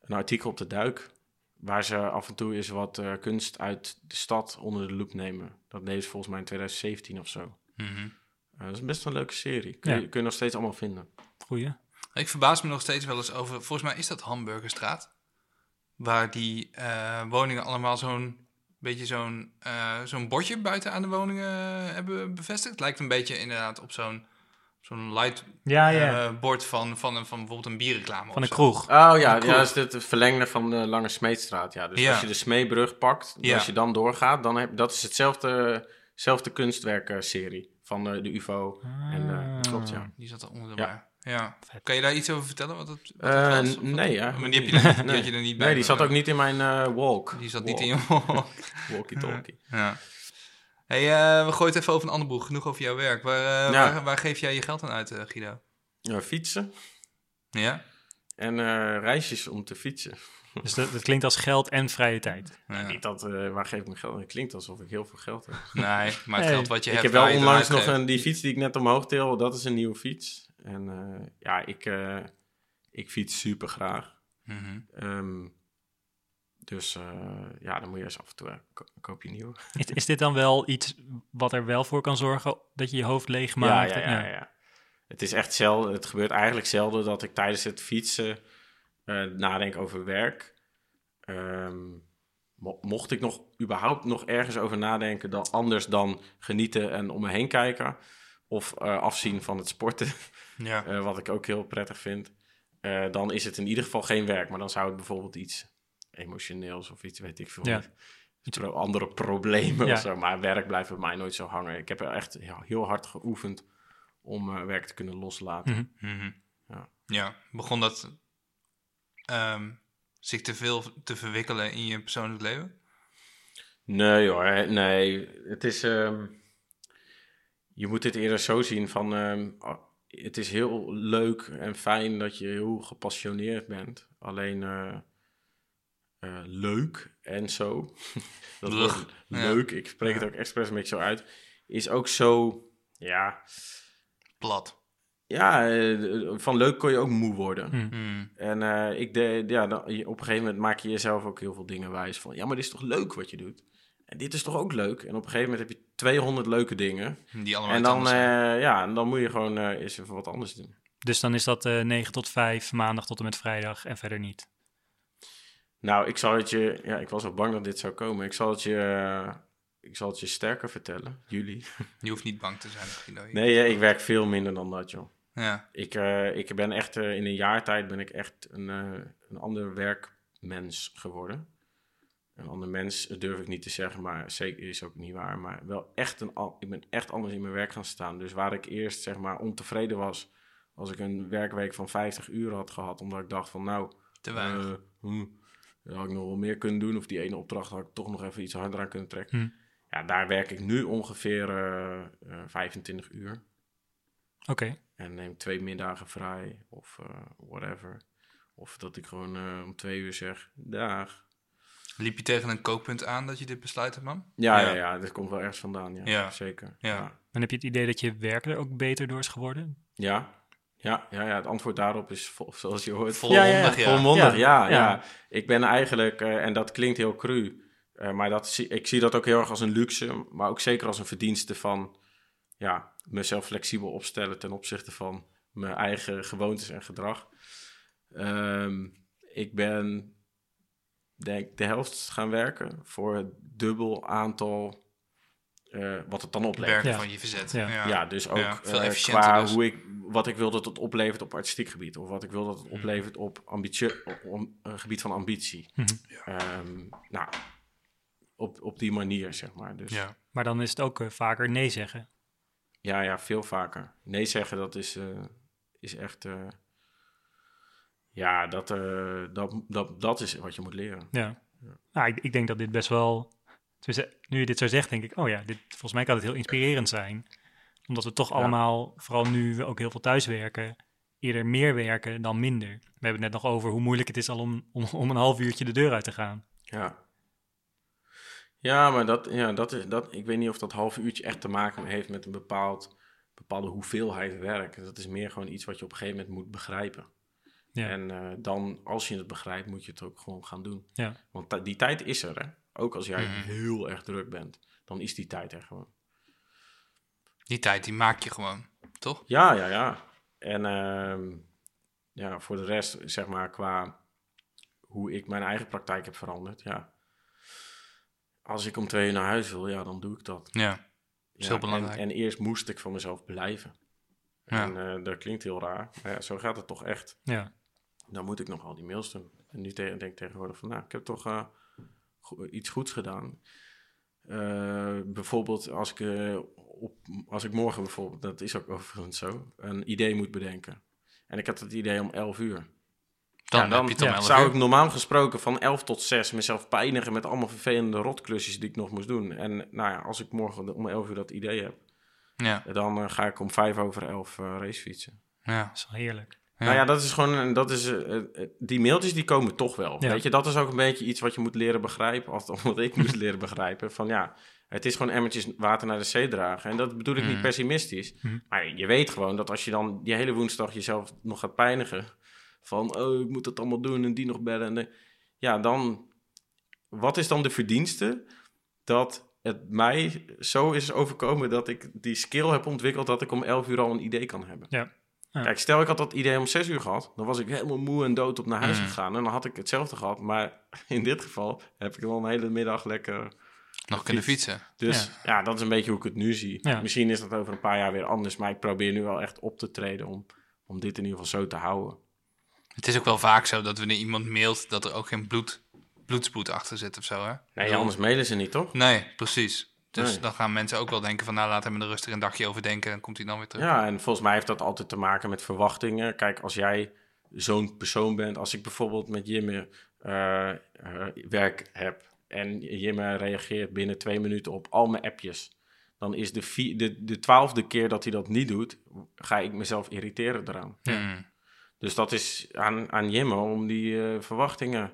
een artikel op de Duik. Waar ze af en toe eens wat eh, kunst uit de stad onder de loep nemen. Dat deden ze volgens mij in 2017 of zo. Mhm. Eh, dat is best een leuke serie. Kun, Ja. je, kun je nog steeds allemaal vinden. Goeie. Ik verbaas me nog steeds wel eens over. Volgens mij is dat Hamburgerstraat. Waar die eh, woningen allemaal zo'n beetje zo'n eh, zo'n bordje buiten aan de woningen hebben bevestigd. Het lijkt een beetje inderdaad op zo'n zo'n light Ja, ja. eh, bord van, van, een, van bijvoorbeeld een bierreclame. Van een kroeg. Oh ja, ja dat is het verlengde van de Lange Smeetstraat. Ja. Dus Ja. als je de Smeebrug pakt, Ja. als je dan doorgaat, dan heb dat is hetzelfde, hetzelfde kunstwerkserie van eh, de UFO. En, eh, klopt, ja. Die zat er onder Ja. Kan je daar iets over vertellen? Wat het, wat Eh, was? Nee, ja. Maar die, heb je er, niet- die had je er niet bij. Nee, die zat maar- ook niet in mijn eh, walk. Die zat niet Walk. in je Walkie-talkie. Ja. Hey, eh, we gooien het even over een ander boek. Genoeg over jouw werk. Waar, eh, Ja. waar, waar geef jij je geld aan uit, eh, Guido? Ja, fietsen Ja? en eh, reisjes om te fietsen. Dus dat, dat klinkt als geld en vrije tijd. Ja. Niet dat, eh, waar geef ik mijn geld aan? Het klinkt alsof ik heel veel geld heb. Nee, maar het geld wat je ik hebt... heb wel onlangs nog een, die fiets die ik net omhoog til, dat is een nieuwe fiets. En eh, ja, ik, eh, ik fiets super graag. Mhm. Ehm, dus eh, ja, dan moet je eens af en toe, ko- koop je een nieuwe. Is, is dit dan wel iets wat er wel voor kan zorgen dat je je hoofd leeg maakt? Ja, ja, ja, ja. Het is echt zelden, het gebeurt eigenlijk zelden dat ik tijdens het fietsen nadenk over werk. Ehm, mo- mocht ik nog überhaupt nog ergens over nadenken dan anders dan genieten en om me heen kijken of afzien van het sporten, Ja. eh, wat ik ook heel prettig vind, eh, dan is het in ieder geval geen werk, maar dan zou het bijvoorbeeld iets emotioneels of iets, weet ik veel, Ja. pro- andere problemen Ja. of zo. Maar werk blijft bij mij nooit zo hangen. Ik heb er echt ja, heel hard geoefend om eh, werk te kunnen loslaten. Mhm. Mhm. Ja. ja. Begon dat ehm, zich te veel te verwikkelen in je persoonlijk leven? Nee hoor, nee. Het is... ehm, je moet het eerder zo zien van... ehm, het is heel leuk en fijn dat je heel gepassioneerd bent. Alleen eh, eh, leuk en zo. dat Lug. woord Ja. leuk, ik spreek het ook expres een beetje zo uit. Is ook zo... Ja, Plat. ja eh, van leuk kon je ook moe worden. Hm. Mhm. En eh, ik deed, ja, dan, op een gegeven moment maak je jezelf ook heel veel dingen wijs van, ja, maar dit is toch leuk wat je doet? En dit is toch ook leuk? En op een gegeven moment heb je 200 leuke dingen. Die allemaal en dan, zijn. eh, ja, en dan moet je gewoon eh, eens even wat anders doen. Dus dan is dat eh 9 tot 5, maandag tot en met vrijdag en verder niet. Nou, ik zal het je, ja, ik was al bang dat dit zou komen. Ik zal het je, eh, ik zal het je sterker vertellen, jullie. Je hoeft niet bang te zijn, Guido. Nee, eh, ik werk veel minder dan dat, joh. Ja. Ik, eh, ik ben echt, eh, in een jaar tijd ben ik echt een, eh, een ander werkmens geworden. Een ander mens eh, durf ik niet te zeggen, maar zeker is ook niet waar. Maar wel echt een, al- ik ben echt anders in mijn werk gaan staan. Dus waar ik eerst zeg maar ontevreden was als ik een werkweek van 50 uur had gehad, omdat ik dacht van nou, Te weinig. eh, hm, dat had ik nog wel meer kunnen doen. Of die ene opdracht had ik toch nog even iets harder aan kunnen trekken. Hm. Ja, daar werk ik nu ongeveer eh, eh, 25 uur. Oké. En neem twee middagen vrij of eh, whatever. Of dat ik gewoon eh, om twee uur zeg, dag. Liep je tegen een kookpunt aan dat je dit besluit hebt, man? Ja, ja, Ja. ja, dat komt wel ergens vandaan, ja. Ja. Zeker. Ja. Ja. Dan heb je het idee dat je werk er ook beter door is geworden? Ja. Ja, ja, ja, het antwoord daarop is vol- zoals je hoort. Volmondig, ja. Volmondig, ja. Ja, ja, ja. Ik ben eigenlijk, eh, en dat klinkt heel cru, eh, maar dat zie, ik zie dat ook heel erg als een luxe, maar ook zeker als een verdienste van ja, mezelf flexibel opstellen ten opzichte van mijn eigen gewoontes en gedrag. Ehm, ik ben, denk de helft gaan werken voor het dubbel aantal eh, wat het dan oplevert. Werken Ja. van je verzet. Ja. Ja. Ja, dus ook Ja, veel eh, efficiënter qua dus. hoe ik, wat ik wil dat het oplevert op artistiek gebied. Of wat ik wil dat Mm. het oplevert op, ambitie, op, om- een gebied van ambitie. Mhm. Ehm, nou, op, op die manier, zeg maar. Dus, Ja. Maar dan is het ook eh, vaker nee zeggen. Ja, ja, veel vaker. Nee zeggen, dat is, eh, is echt... ja, dat, eh, dat, dat, dat is wat je moet leren. Ja. Nou, ik, ik denk dat dit best wel... Nu je dit zo zegt, denk ik... Oh ja, dit, volgens mij kan het heel inspirerend zijn. Omdat we toch Ja. allemaal, vooral nu we ook heel veel thuiswerken... eerder meer werken dan minder. We hebben het net nog over hoe moeilijk het is al om, om, om een half uurtje de deur uit te gaan. Ja. Ja, maar dat, ja, dat is, dat, ik weet niet of dat half uurtje echt te maken heeft met een bepaald, bepaalde hoeveelheid werk. Dat is meer gewoon iets wat je op een gegeven moment moet begrijpen. Ja. En eh, dan, als je het begrijpt, moet je het ook gewoon gaan doen. Ja. Want die tijd is er, hè. Ook als jij Mhm. heel erg druk bent, dan is die tijd er gewoon. Die tijd, die maak je gewoon, toch? Ja, ja, ja. En ehm, ja, voor de rest, zeg maar, qua hoe ik mijn eigen praktijk heb veranderd, ja. Als ik om twee uur naar huis wil, ja, dan doe ik dat. Ja. is heel belangrijk. En, en eerst moest ik van mezelf blijven. Ja. En eh, dat klinkt heel raar, maar ja, zo gaat het toch echt. Ja. Dan moet ik nog al die mails doen. En nu te- denk ik tegenwoordig van, nou, ik heb toch eh, go- iets goeds gedaan. Eh, bijvoorbeeld als ik, eh, op, als ik morgen bijvoorbeeld, dat is ook overigens zo, een idee moet bedenken. En ik had het idee om 11 uur. Dan, Ja, dan heb je het om ja, 11 Zou ik normaal gesproken van 11 tot 6 mezelf pijnigen met allemaal vervelende rotklusjes die ik nog moest doen. En nou ja, als ik morgen om 11 uur dat idee heb, Ja, dan ga ik om 5 over 11 eh racefietsen. ja. Dat is wel heerlijk. Nou ja, dat is gewoon, dat is, eh, eh, die mailtjes die komen toch wel. Weet je, dat is ook een beetje iets wat je moet leren begrijpen. Of wat ik moest leren begrijpen. Van ja, het is gewoon emmertjes water naar de zee dragen. En dat bedoel ik niet Mhm. pessimistisch. Mhm. Maar je weet gewoon dat als je dan die hele woensdag jezelf nog gaat pijnigen. Van, oh, ik moet het allemaal doen en die nog bellen. En de- ja, dan, wat is dan de verdienste dat het mij zo is overkomen dat ik die skill heb ontwikkeld dat ik om 11 uur al een idee kan hebben. Ja. Ja. Kijk, stel ik had dat idee om 6 uur gehad, dan was ik helemaal moe en dood op naar huis Mm. gegaan en dan had ik hetzelfde gehad. Maar in dit geval heb ik wel een hele middag lekker. Nog kunnen fietsen. Dus ja. dat is een beetje hoe ik het nu zie. Ja. Misschien is dat over een paar jaar weer anders, maar ik probeer nu wel echt op te treden om, om dit in ieder geval zo te houden. Het is ook wel vaak zo dat wanneer iemand mailt, dat er ook geen bloed, bloedspoed achter zit of zo, hè? Nee, anders mailen ze niet, toch? Nee, precies. Dus Nee. dan gaan mensen ook wel denken van, nou, laat hem er rustig een dagje over denken. Dan komt hij dan weer terug. Ja, en volgens mij heeft dat altijd te maken met verwachtingen. Kijk, als jij zo'n persoon bent, als ik bijvoorbeeld met Jimme eh, eh, werk heb en Jimme reageert binnen twee minuten op al mijn appjes, dan is de, vi- de, de twaalfde keer dat hij dat niet doet, ga ik mezelf irriteren eraan. Dus dat is aan, aan Jimme om die eh, verwachtingen.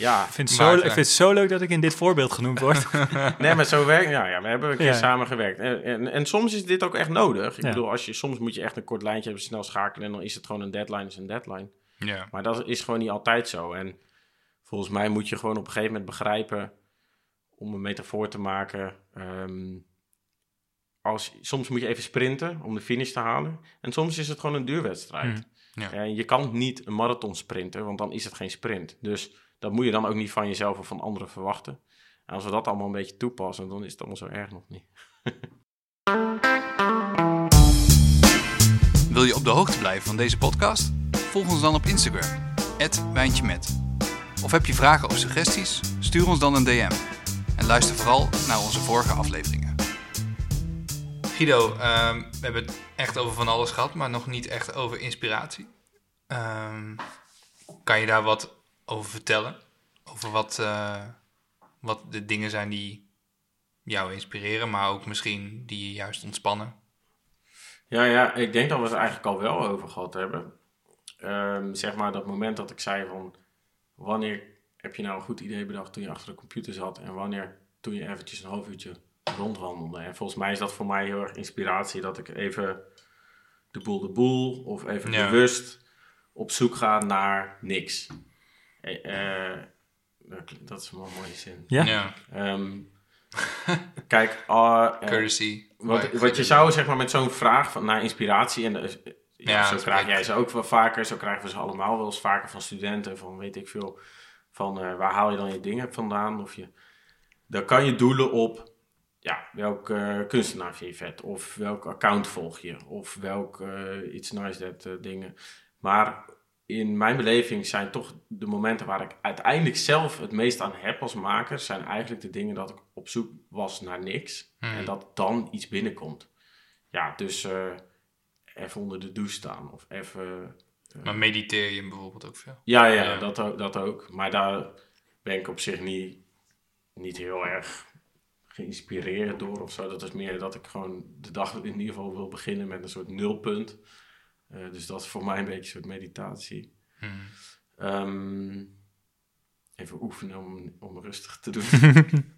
Ja, Ik vind, het zo, ik vind het zo leuk dat ik in dit voorbeeld genoemd word. nee, maar zo werkt ja, ja, we hebben een keer Ja. samen gewerkt. En, en, en soms is dit ook echt nodig. Ik Ja. bedoel, als je, soms moet je echt een kort lijntje hebben, snel schakelen en dan is het gewoon een deadline, is een deadline. Ja. Maar dat is gewoon niet altijd zo. En volgens mij moet je gewoon op een gegeven moment begrijpen, om een metafoor te maken, ehm, als, soms moet je even sprinten om de finish te halen. En soms is het gewoon een duurwedstrijd. Hmm. Ja. En je kan niet een marathon sprinten, want dan is het geen sprint. Dus dat moet je dan ook niet van jezelf of van anderen verwachten. En als we dat allemaal een beetje toepassen, dan is het allemaal zo erg nog niet. Wil je op de hoogte blijven van deze podcast? Volg ons dan op Instagram, @wijntjemet. Of heb je vragen of suggesties? Stuur ons dan een DM. En luister vooral naar onze vorige afleveringen. Guido, ehm, we hebben het echt over van alles gehad, maar nog niet echt over inspiratie. Ehm, kan je daar wat over vertellen? Over wat, eh, wat de dingen zijn die jou inspireren, maar ook misschien die je juist ontspannen? Ja, ja, ik denk dat we het eigenlijk al wel over gehad hebben. Ehm, zeg maar dat moment dat ik zei van... Wanneer heb je nou een goed idee bedacht toen je achter de computer zat... en wanneer toen je eventjes een half uurtje rondwandelde. En volgens mij is dat voor mij heel erg inspiratie... dat ik even de boel de boel of even Ja. bewust op zoek ga naar niks. Eh, dat is wel een mooie zin. Ja? Ehm, kijk, ah, eh, Courtesy. wat, wat je zou zeg maar met zo'n vraag van, naar inspiratie, en eh, ja, Ja, zo dat krijg jij ze ook wel vaker, zo krijgen we ze allemaal wel eens vaker van studenten, van weet ik veel, van eh, waar haal je dan je dingen vandaan? Of je, dan kan je doelen op, ja, welke eh, kunstenaar vind je vet, of welk account volg je, of welk iets nice eh, dingen. Maar in mijn beleving zijn toch de momenten waar ik uiteindelijk zelf het meest aan heb als maker, zijn eigenlijk de dingen dat ik op zoek was naar niks. Hmm. En dat dan iets binnenkomt. ja, dus eh, even onder de douche staan of even... Maar mediteer je bijvoorbeeld ook veel? Ja, ja, Ja. Dat, ook, dat ook. Maar daar ben ik op zich niet, niet heel erg geïnspireerd door of zo. Dat is meer dat ik gewoon de dag in ieder geval wil beginnen met een soort nulpunt. Eh, dus dat is voor mij een beetje een soort meditatie. Mhm. Ehm, even oefenen om, om rustig te doen.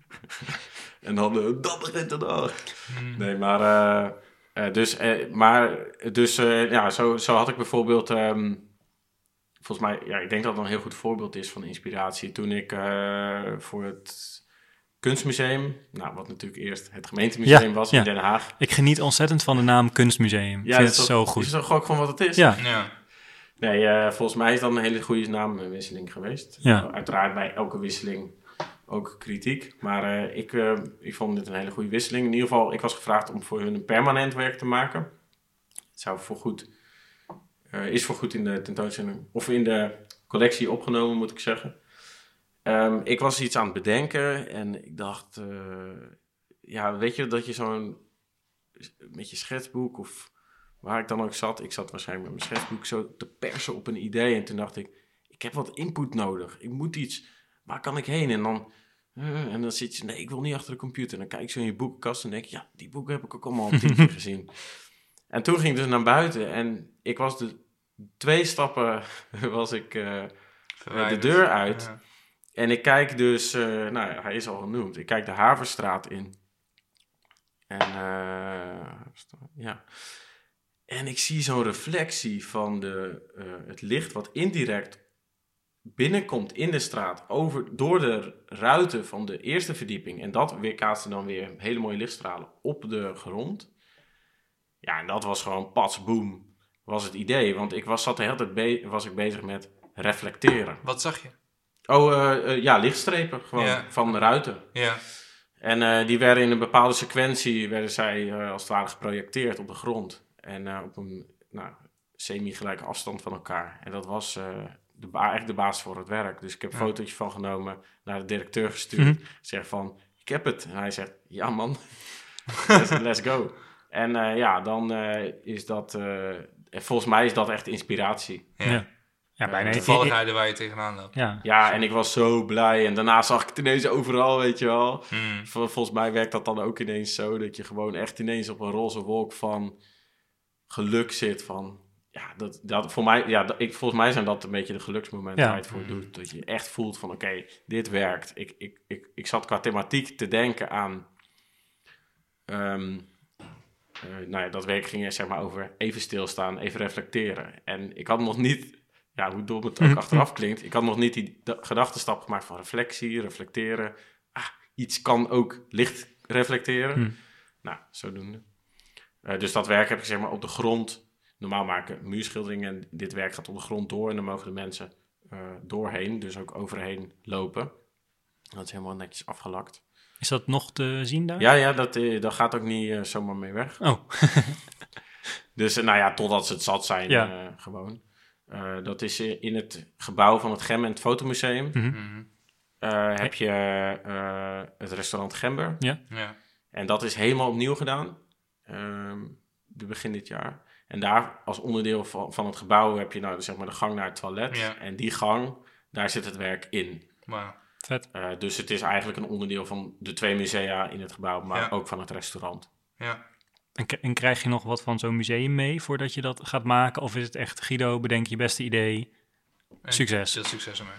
en dan, eh, dan begint de dag. Mhm. Nee, maar, eh, dus, maar, dus ja, zo, zo had ik bijvoorbeeld, ehm, volgens mij, ja, ik denk dat het een heel goed voorbeeld is van inspiratie. Toen ik voor het kunstmuseum, nou, wat natuurlijk eerst het gemeentemuseum Ja, was ja. in Den Haag. Ik geniet ontzettend van de naam Kunstmuseum. Ik vind het dat- zo goed. Is dat ook gewoon wat het is? Ja, Ja. Nee, eh, volgens mij is dat een hele goede naamwisseling geweest. Ja. Uiteraard bij elke wisseling ook kritiek. Maar eh, ik, eh, ik vond dit een hele goede wisseling. In ieder geval, ik was gevraagd om voor hun een permanent werk te maken. Het zou voorgoed, eh is voorgoed in de tentoonstelling, of in de collectie opgenomen, moet ik zeggen. Ehm, ik was iets aan het bedenken en ik dacht, eh, ja, weet je dat je zo'n, met je schetsboek of waar ik dan ook zat, ik zat waarschijnlijk met mijn schetsboek zo te persen op een idee. En toen dacht ik, ik heb wat input nodig. Ik moet iets, waar kan ik heen? En dan, eh, en dan zit je, nee, ik wil niet achter de computer. En dan kijk ik zo in je boekenkast en denk ik, ja, die boeken heb ik ook allemaal al tien keer gezien. En toen ging ik dus naar buiten en ik was de twee stappen, was ik... eh, Verwijderd. deur uit. Ja. En ik kijk dus, eh, nou hij is al genoemd. Ik kijk de Haverstraat in. En, eh, ja. En ik zie zo'n reflectie van de, eh, het licht wat indirect binnenkomt in de straat over, door de ruiten van de eerste verdieping. En dat weerkaatste dan weer hele mooie lichtstralen op de grond. Ja, en dat was gewoon pats, boom, was het idee. Want ik was, zat de hele tijd was ik bezig met reflecteren. Wat zag je? Oh, eh, eh, ja, lichtstrepen gewoon Ja. van de ruiten. Ja. En eh, die werden in een bepaalde sequentie, werden zij eh, als het ware geprojecteerd op de grond. En eh, op een nou, semi-gelijke afstand van elkaar. En dat was eh, de, ba- eigenlijk de basis voor het werk. Dus ik heb een Ja. fotootje van genomen, naar de directeur gestuurd. Mhm. Zeg van, ik heb het. En hij zegt, ja man, let's, let's go. En eh, ja, dan eh, is dat, eh, en volgens mij is dat echt inspiratie. Ja. Ja. Ja bijna. Toevalligheden waar je tegenaan loopt. Ja, Ja, en ik was zo blij. En daarna zag ik het ineens overal, weet je wel. Hmm. Vol- Volgens mij werkt dat dan ook ineens zo dat je gewoon echt ineens op een roze wolk van geluk zit. Van ja, dat, dat voor mij, ja, dat- ik, volgens mij zijn dat een beetje de geluksmomenten Ja. waar je het voor doet. Dat je echt voelt van oké, dit werkt. Ik, ik, ik, ik zat qua thematiek te denken aan. ehm, eh, nou ja, dat werk ging zeg maar over even stilstaan, even reflecteren. En ik had nog niet, ja, hoe dom het ook achteraf klinkt, ik had nog niet die gedachtenstap gemaakt van reflectie, reflecteren. Ah, iets kan ook licht reflecteren. Hm. Nou, zodoende. Eh, dus dat werk heb ik zeg maar op de grond. Normaal maken muurschilderingen en dit werk gaat op de grond door en dan mogen de mensen eh, doorheen, dus ook overheen lopen. Dat is helemaal netjes afgelakt. is dat nog te zien daar? Ja, ja, dat, eh, dat gaat ook niet zomaar mee weg. Oh, Dus nou ja, totdat ze het zat zijn, Ja. gewoon. Eh, dat is in het gebouw van het Gem en het Fotomuseum. Mhm. Mhm. Eh, heb je eh, het restaurant Gember. Ja. En dat is helemaal opnieuw gedaan. ehm, de begin dit jaar. En daar als onderdeel van, van het gebouw heb je nou zeg maar de gang naar het toilet. Ja. En die gang, daar zit het werk in. Wauw. vet. Eh, dus het is eigenlijk een onderdeel van de twee musea in het gebouw, maar Ja. ook van het restaurant. Ja. En, krijg je nog wat van zo'n museum mee voordat je dat gaat maken? Of is het echt, Guido, bedenk je beste idee? En Succes. Veel succes ermee.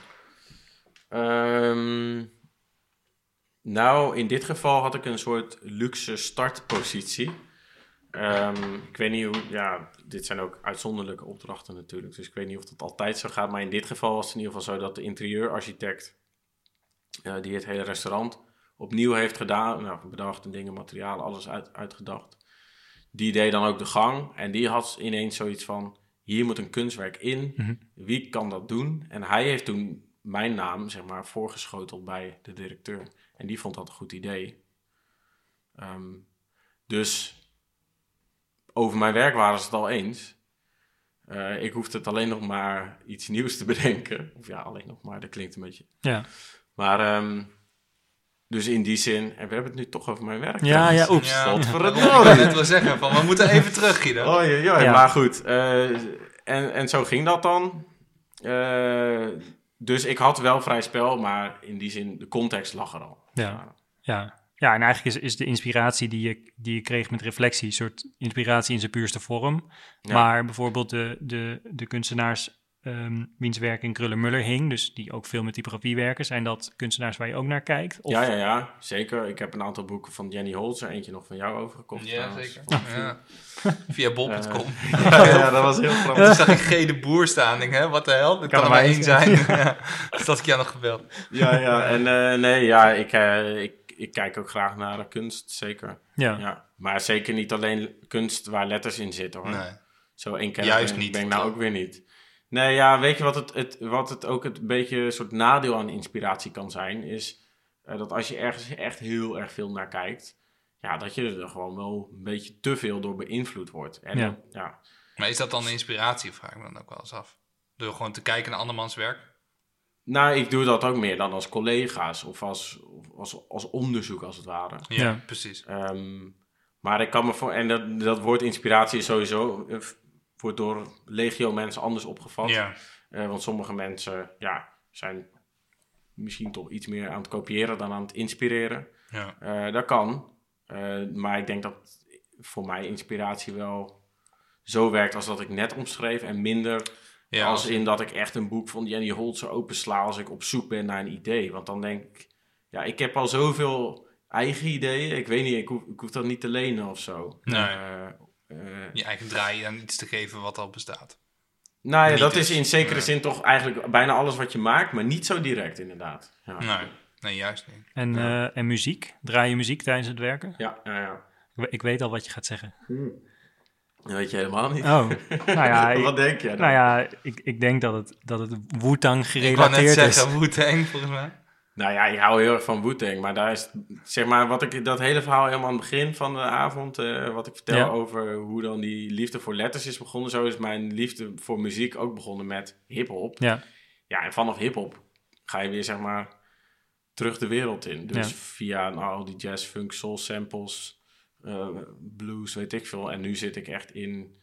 Ehm, nou, in dit geval had ik een soort luxe startpositie. Ehm, ik weet niet hoe, ja, dit zijn ook uitzonderlijke opdrachten natuurlijk, dus ik weet niet of dat altijd zo gaat. Maar in dit geval was het in ieder geval zo dat de interieurarchitect, eh, die het hele restaurant opnieuw heeft gedaan, nou, bedacht en dingen, materialen, alles uit, uitgedacht. Die deed dan ook de gang en die had ineens zoiets van, hier moet een kunstwerk in, Mhm. wie kan dat doen? En hij heeft toen mijn naam, zeg maar, voorgeschoteld bij de directeur. En die vond dat een goed idee. Ehm, dus over mijn werk waren ze het al eens. Eh, ik hoefde het alleen nog maar iets nieuws te bedenken. Of ja, alleen nog maar, dat klinkt een beetje. Ja, Maar ehm, dus in die zin, en we hebben het nu toch over mijn werk. Ja, trouwens. ja, oeps. Ja, Godverdomme. daarom, ik wel zeggen, van, we moeten even terug, Guido. Oh, ja, maar goed. eh, en, en zo ging dat dan. Eh, dus ik had wel vrij spel, maar in die zin, de context lag er al. Ja. Ja. ja, en eigenlijk is, is de inspiratie die je, die je kreeg met reflectie een soort inspiratie in zijn puurste vorm. Ja. Maar bijvoorbeeld de, de, de kunstenaars ehm wiens werk in Kruller-Muller hing, dus die ook veel met typografie werken, zijn dat kunstenaars waar je ook naar kijkt? Of, Ja, ja, ja, zeker. Ik heb een aantal boeken van Jenny Holzer, eentje nog van jou overgekocht. Ja, trouwens. zeker. Ja. Via bol.com. Ja, ja, dat was heel grappig. Toen zag ik G. de Boer staan. Ik denk, hè, wat de hel? Dat kan, er er maar één zijn. Ja. Dus dat ik jou nog gebeld. Ja, ja, en eh, nee, ja, ik, eh, ik, ik kijk ook graag naar de kunst, zeker. Ja. Ja. Maar zeker niet alleen kunst waar letters in zitten, hoor. Nee. Zo één keer Juist ben, niet, ben ik nou toch? ook weer niet. Nee, ja, weet je wat het, het, wat het ook het beetje een soort nadeel aan inspiratie kan zijn? Is eh, dat als je ergens echt heel erg veel naar kijkt, ja, dat je er gewoon wel een beetje te veel door beïnvloed wordt. En Ja. Maar is dat dan een inspiratie? Vraag ik me dan ook wel eens af. Door gewoon te kijken naar andermans werk? Nou, ik doe dat ook meer dan als collega's of als, als, als onderzoek als het ware. Ja, precies. Ehm, maar ik kan me voor, en dat, dat woord inspiratie is sowieso, eh, wordt door legio mensen anders opgevat. Ja. Eh, want sommige mensen ja, zijn misschien toch iets meer aan het kopiëren dan aan het inspireren. Ja. Eh, dat kan. Eh, maar ik denk dat voor mij inspiratie wel zo werkt als dat ik net omschreef. En minder Ja, als als- in dat ik echt een boek van Jenny Holzer opensla als ik op zoek ben naar een idee. Want dan denk ik, ja, ik heb al zoveel eigen ideeën. Ik weet niet, ik hoef, ik hoef dat niet te lenen of zo. Nee. Eh, je eigen draai aan iets te geven wat al bestaat. nou ja, Niet dat dus. is in zekere Nee. zin toch eigenlijk bijna alles wat je maakt, maar niet zo direct inderdaad. Ja, Nee, nee juist niet. En, eh, en muziek? Draai je muziek tijdens het werken? ja, ja. ja. Ik, we- ik weet al wat je gaat zeggen. Dat weet je helemaal niet. Oh, nou ja, ik, Wat denk je dan? nou ja ik, ik denk dat het, dat het Wu-Tang Ik wou gerelateerd net is. zeggen, Wu-Tang volgens mij. Nou ja, ik hou heel erg van Wu-Tang, maar daar is, zeg maar, wat ik, dat hele verhaal helemaal aan het begin van de avond, eh, wat ik vertel Ja. over hoe dan die liefde voor letters is begonnen, zo is mijn liefde voor muziek ook begonnen met hip-hop. Ja, Ja, en vanaf hip-hop ga je weer, zeg maar, terug de wereld in. Dus Ja. via nou, al die jazz, funk, soul samples, eh, blues, weet ik veel. En nu zit ik echt in,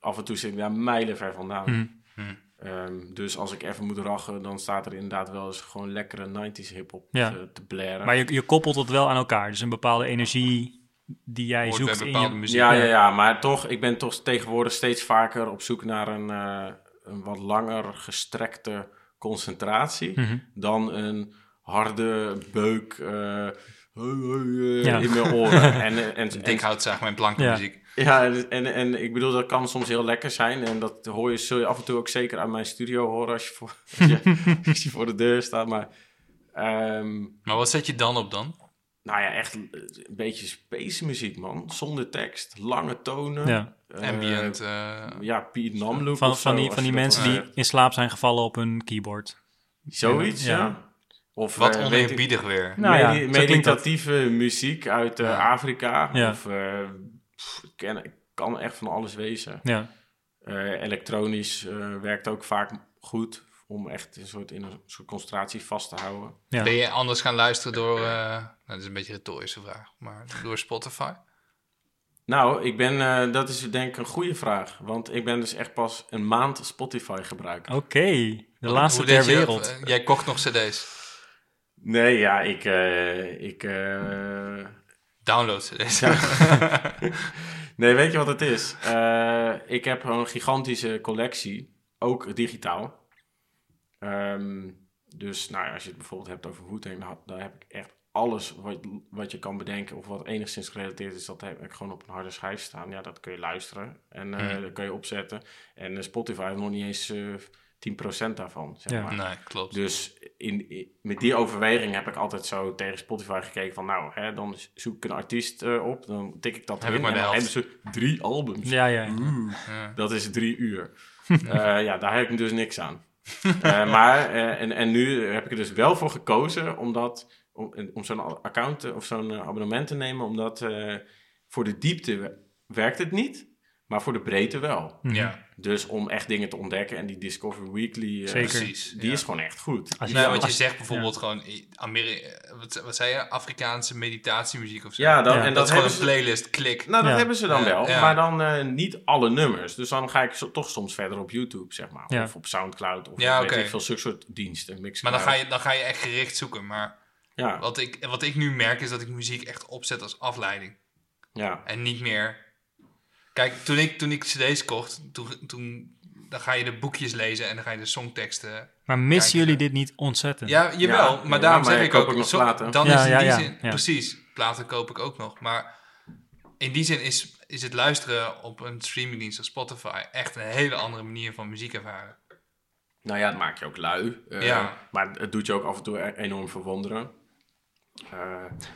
af en toe zit ik daar mijlenver vandaan. Hm. Hm. Ehm, dus als ik even moet rachen, dan staat er inderdaad wel eens gewoon lekkere 90s hip-hop Ja. te, te blaren. maar je, je koppelt het wel aan elkaar. Dus een bepaalde energie die jij Hoort bij zoekt in bepaalde je... muziek. ja, ja, ja, maar toch, ik ben toch tegenwoordig steeds vaker op zoek naar een, eh, een wat langer gestrekte concentratie Mhm. dan een harde beuk eh, eh, Ja. in mijn oren. en, en, en, houtzaag met blanke Ja. muziek. Ja, en, en ik bedoel, dat kan soms heel lekker zijn. En dat hoor je, zul je af en toe ook zeker aan mijn studio horen als je voor, als je, als je voor de deur staat. Maar ehm, Maar wat zet je dan op dan? nou ja, echt een beetje space muziek, man. Zonder tekst, lange tonen. Ja. Eh, Ambient. eh, ja, Piet Namlook Van, of van zo, die, van die mensen die in slaap zijn gevallen op een keyboard. Zoiets, Ja. ja. Of wat oneerbiedig weer. Nou ja, medi- meditatieve muziek uit eh. Afrika. Ja. Of eh, pff, ken, ik kan echt van alles wezen. Ja, Eh, elektronisch eh, werkt ook vaak goed om echt een soort, in een soort concentratie vast te houden. ja. Ben je anders gaan luisteren door... eh, nou, dat is een beetje een retorische vraag. Maar door Spotify? Nou, ik ben, eh, dat is denk ik een goede vraag. Want ik ben dus echt pas een maand Spotify gebruiker. Oké, de laatste ter je wereld. Jij kocht nog cd's. Nee, ja, ik... eh, ik eh, Download cd's. nee, weet je wat het is? Eh, ik heb een gigantische collectie, ook digitaal. Ehm, dus nou ja, als je het bijvoorbeeld hebt over Wu-Tang, dan, heb ik echt alles wat, wat je kan bedenken of wat enigszins gerelateerd is, dat heb ik gewoon op een harde schijf staan. Ja, dat kun je luisteren en Hmm. dat kun je opzetten. En Spotify heeft nog niet eens 10% daarvan, zeg Ja. maar. Nee, klopt. Dus in, in- met die overweging heb ik altijd zo tegen Spotify gekeken van... nou, hè, dan zoek ik een artiest eh, op, dan tik ik dat Heb in. ik maar en de dan helft. hebben ze drie albums. Ja, ja. Oeh, Ja. dat is drie uur. Eh, ja, daar heb ik dus niks aan. Eh, maar, eh, en, en nu heb ik er dus wel voor gekozen omdat, om, om zo'n account of zo'n abonnement te nemen... omdat eh, voor de diepte werkt het niet... Maar voor de breedte wel. Mhm. Ja, Dus om echt dingen te ontdekken. En die Discover Weekly, eh, Zeker. precies. die ja. is gewoon echt goed. Als je- Nou, wat je zegt bijvoorbeeld gewoon Ameri eh, wat, wat zei je? Afrikaanse meditatiemuziek of zo. Ja, dan, Ja. en dat dat, is gewoon een ze, playlist, klik. nou, dat Ja. hebben ze dan Ja, wel. ja. Maar dan eh, niet alle nummers. Dus dan ga ik zo, toch soms verder op YouTube, zeg maar. Ja. Of op Soundcloud. Of Ja, weet oké. ik veel, zulke soort diensten. Mixcloud. Maar dan ga, je, dan ga je echt gericht zoeken. Maar Ja, wat ik, wat ik nu merk is dat ik muziek echt opzet als afleiding. ja. En niet meer... Kijk, toen ik, toen ik cd's kocht, toen, toen dan ga je de boekjes lezen en dan ga je de songteksten... Maar missen jullie dit niet ontzettend? Ja, jawel, Ja, maar daarom maar zeg ik ook... ook nog zo- platen. Dan Ja, is in ja, die ja, zin... ja. Precies, platen koop ik ook nog. Maar in die zin is, is het luisteren op een streamingdienst als Spotify... echt een hele andere manier van muziek ervaren. Nou ja, het maakt je ook lui. eh, Ja. Maar het doet je ook af en toe e- enorm verwonderen. Eh,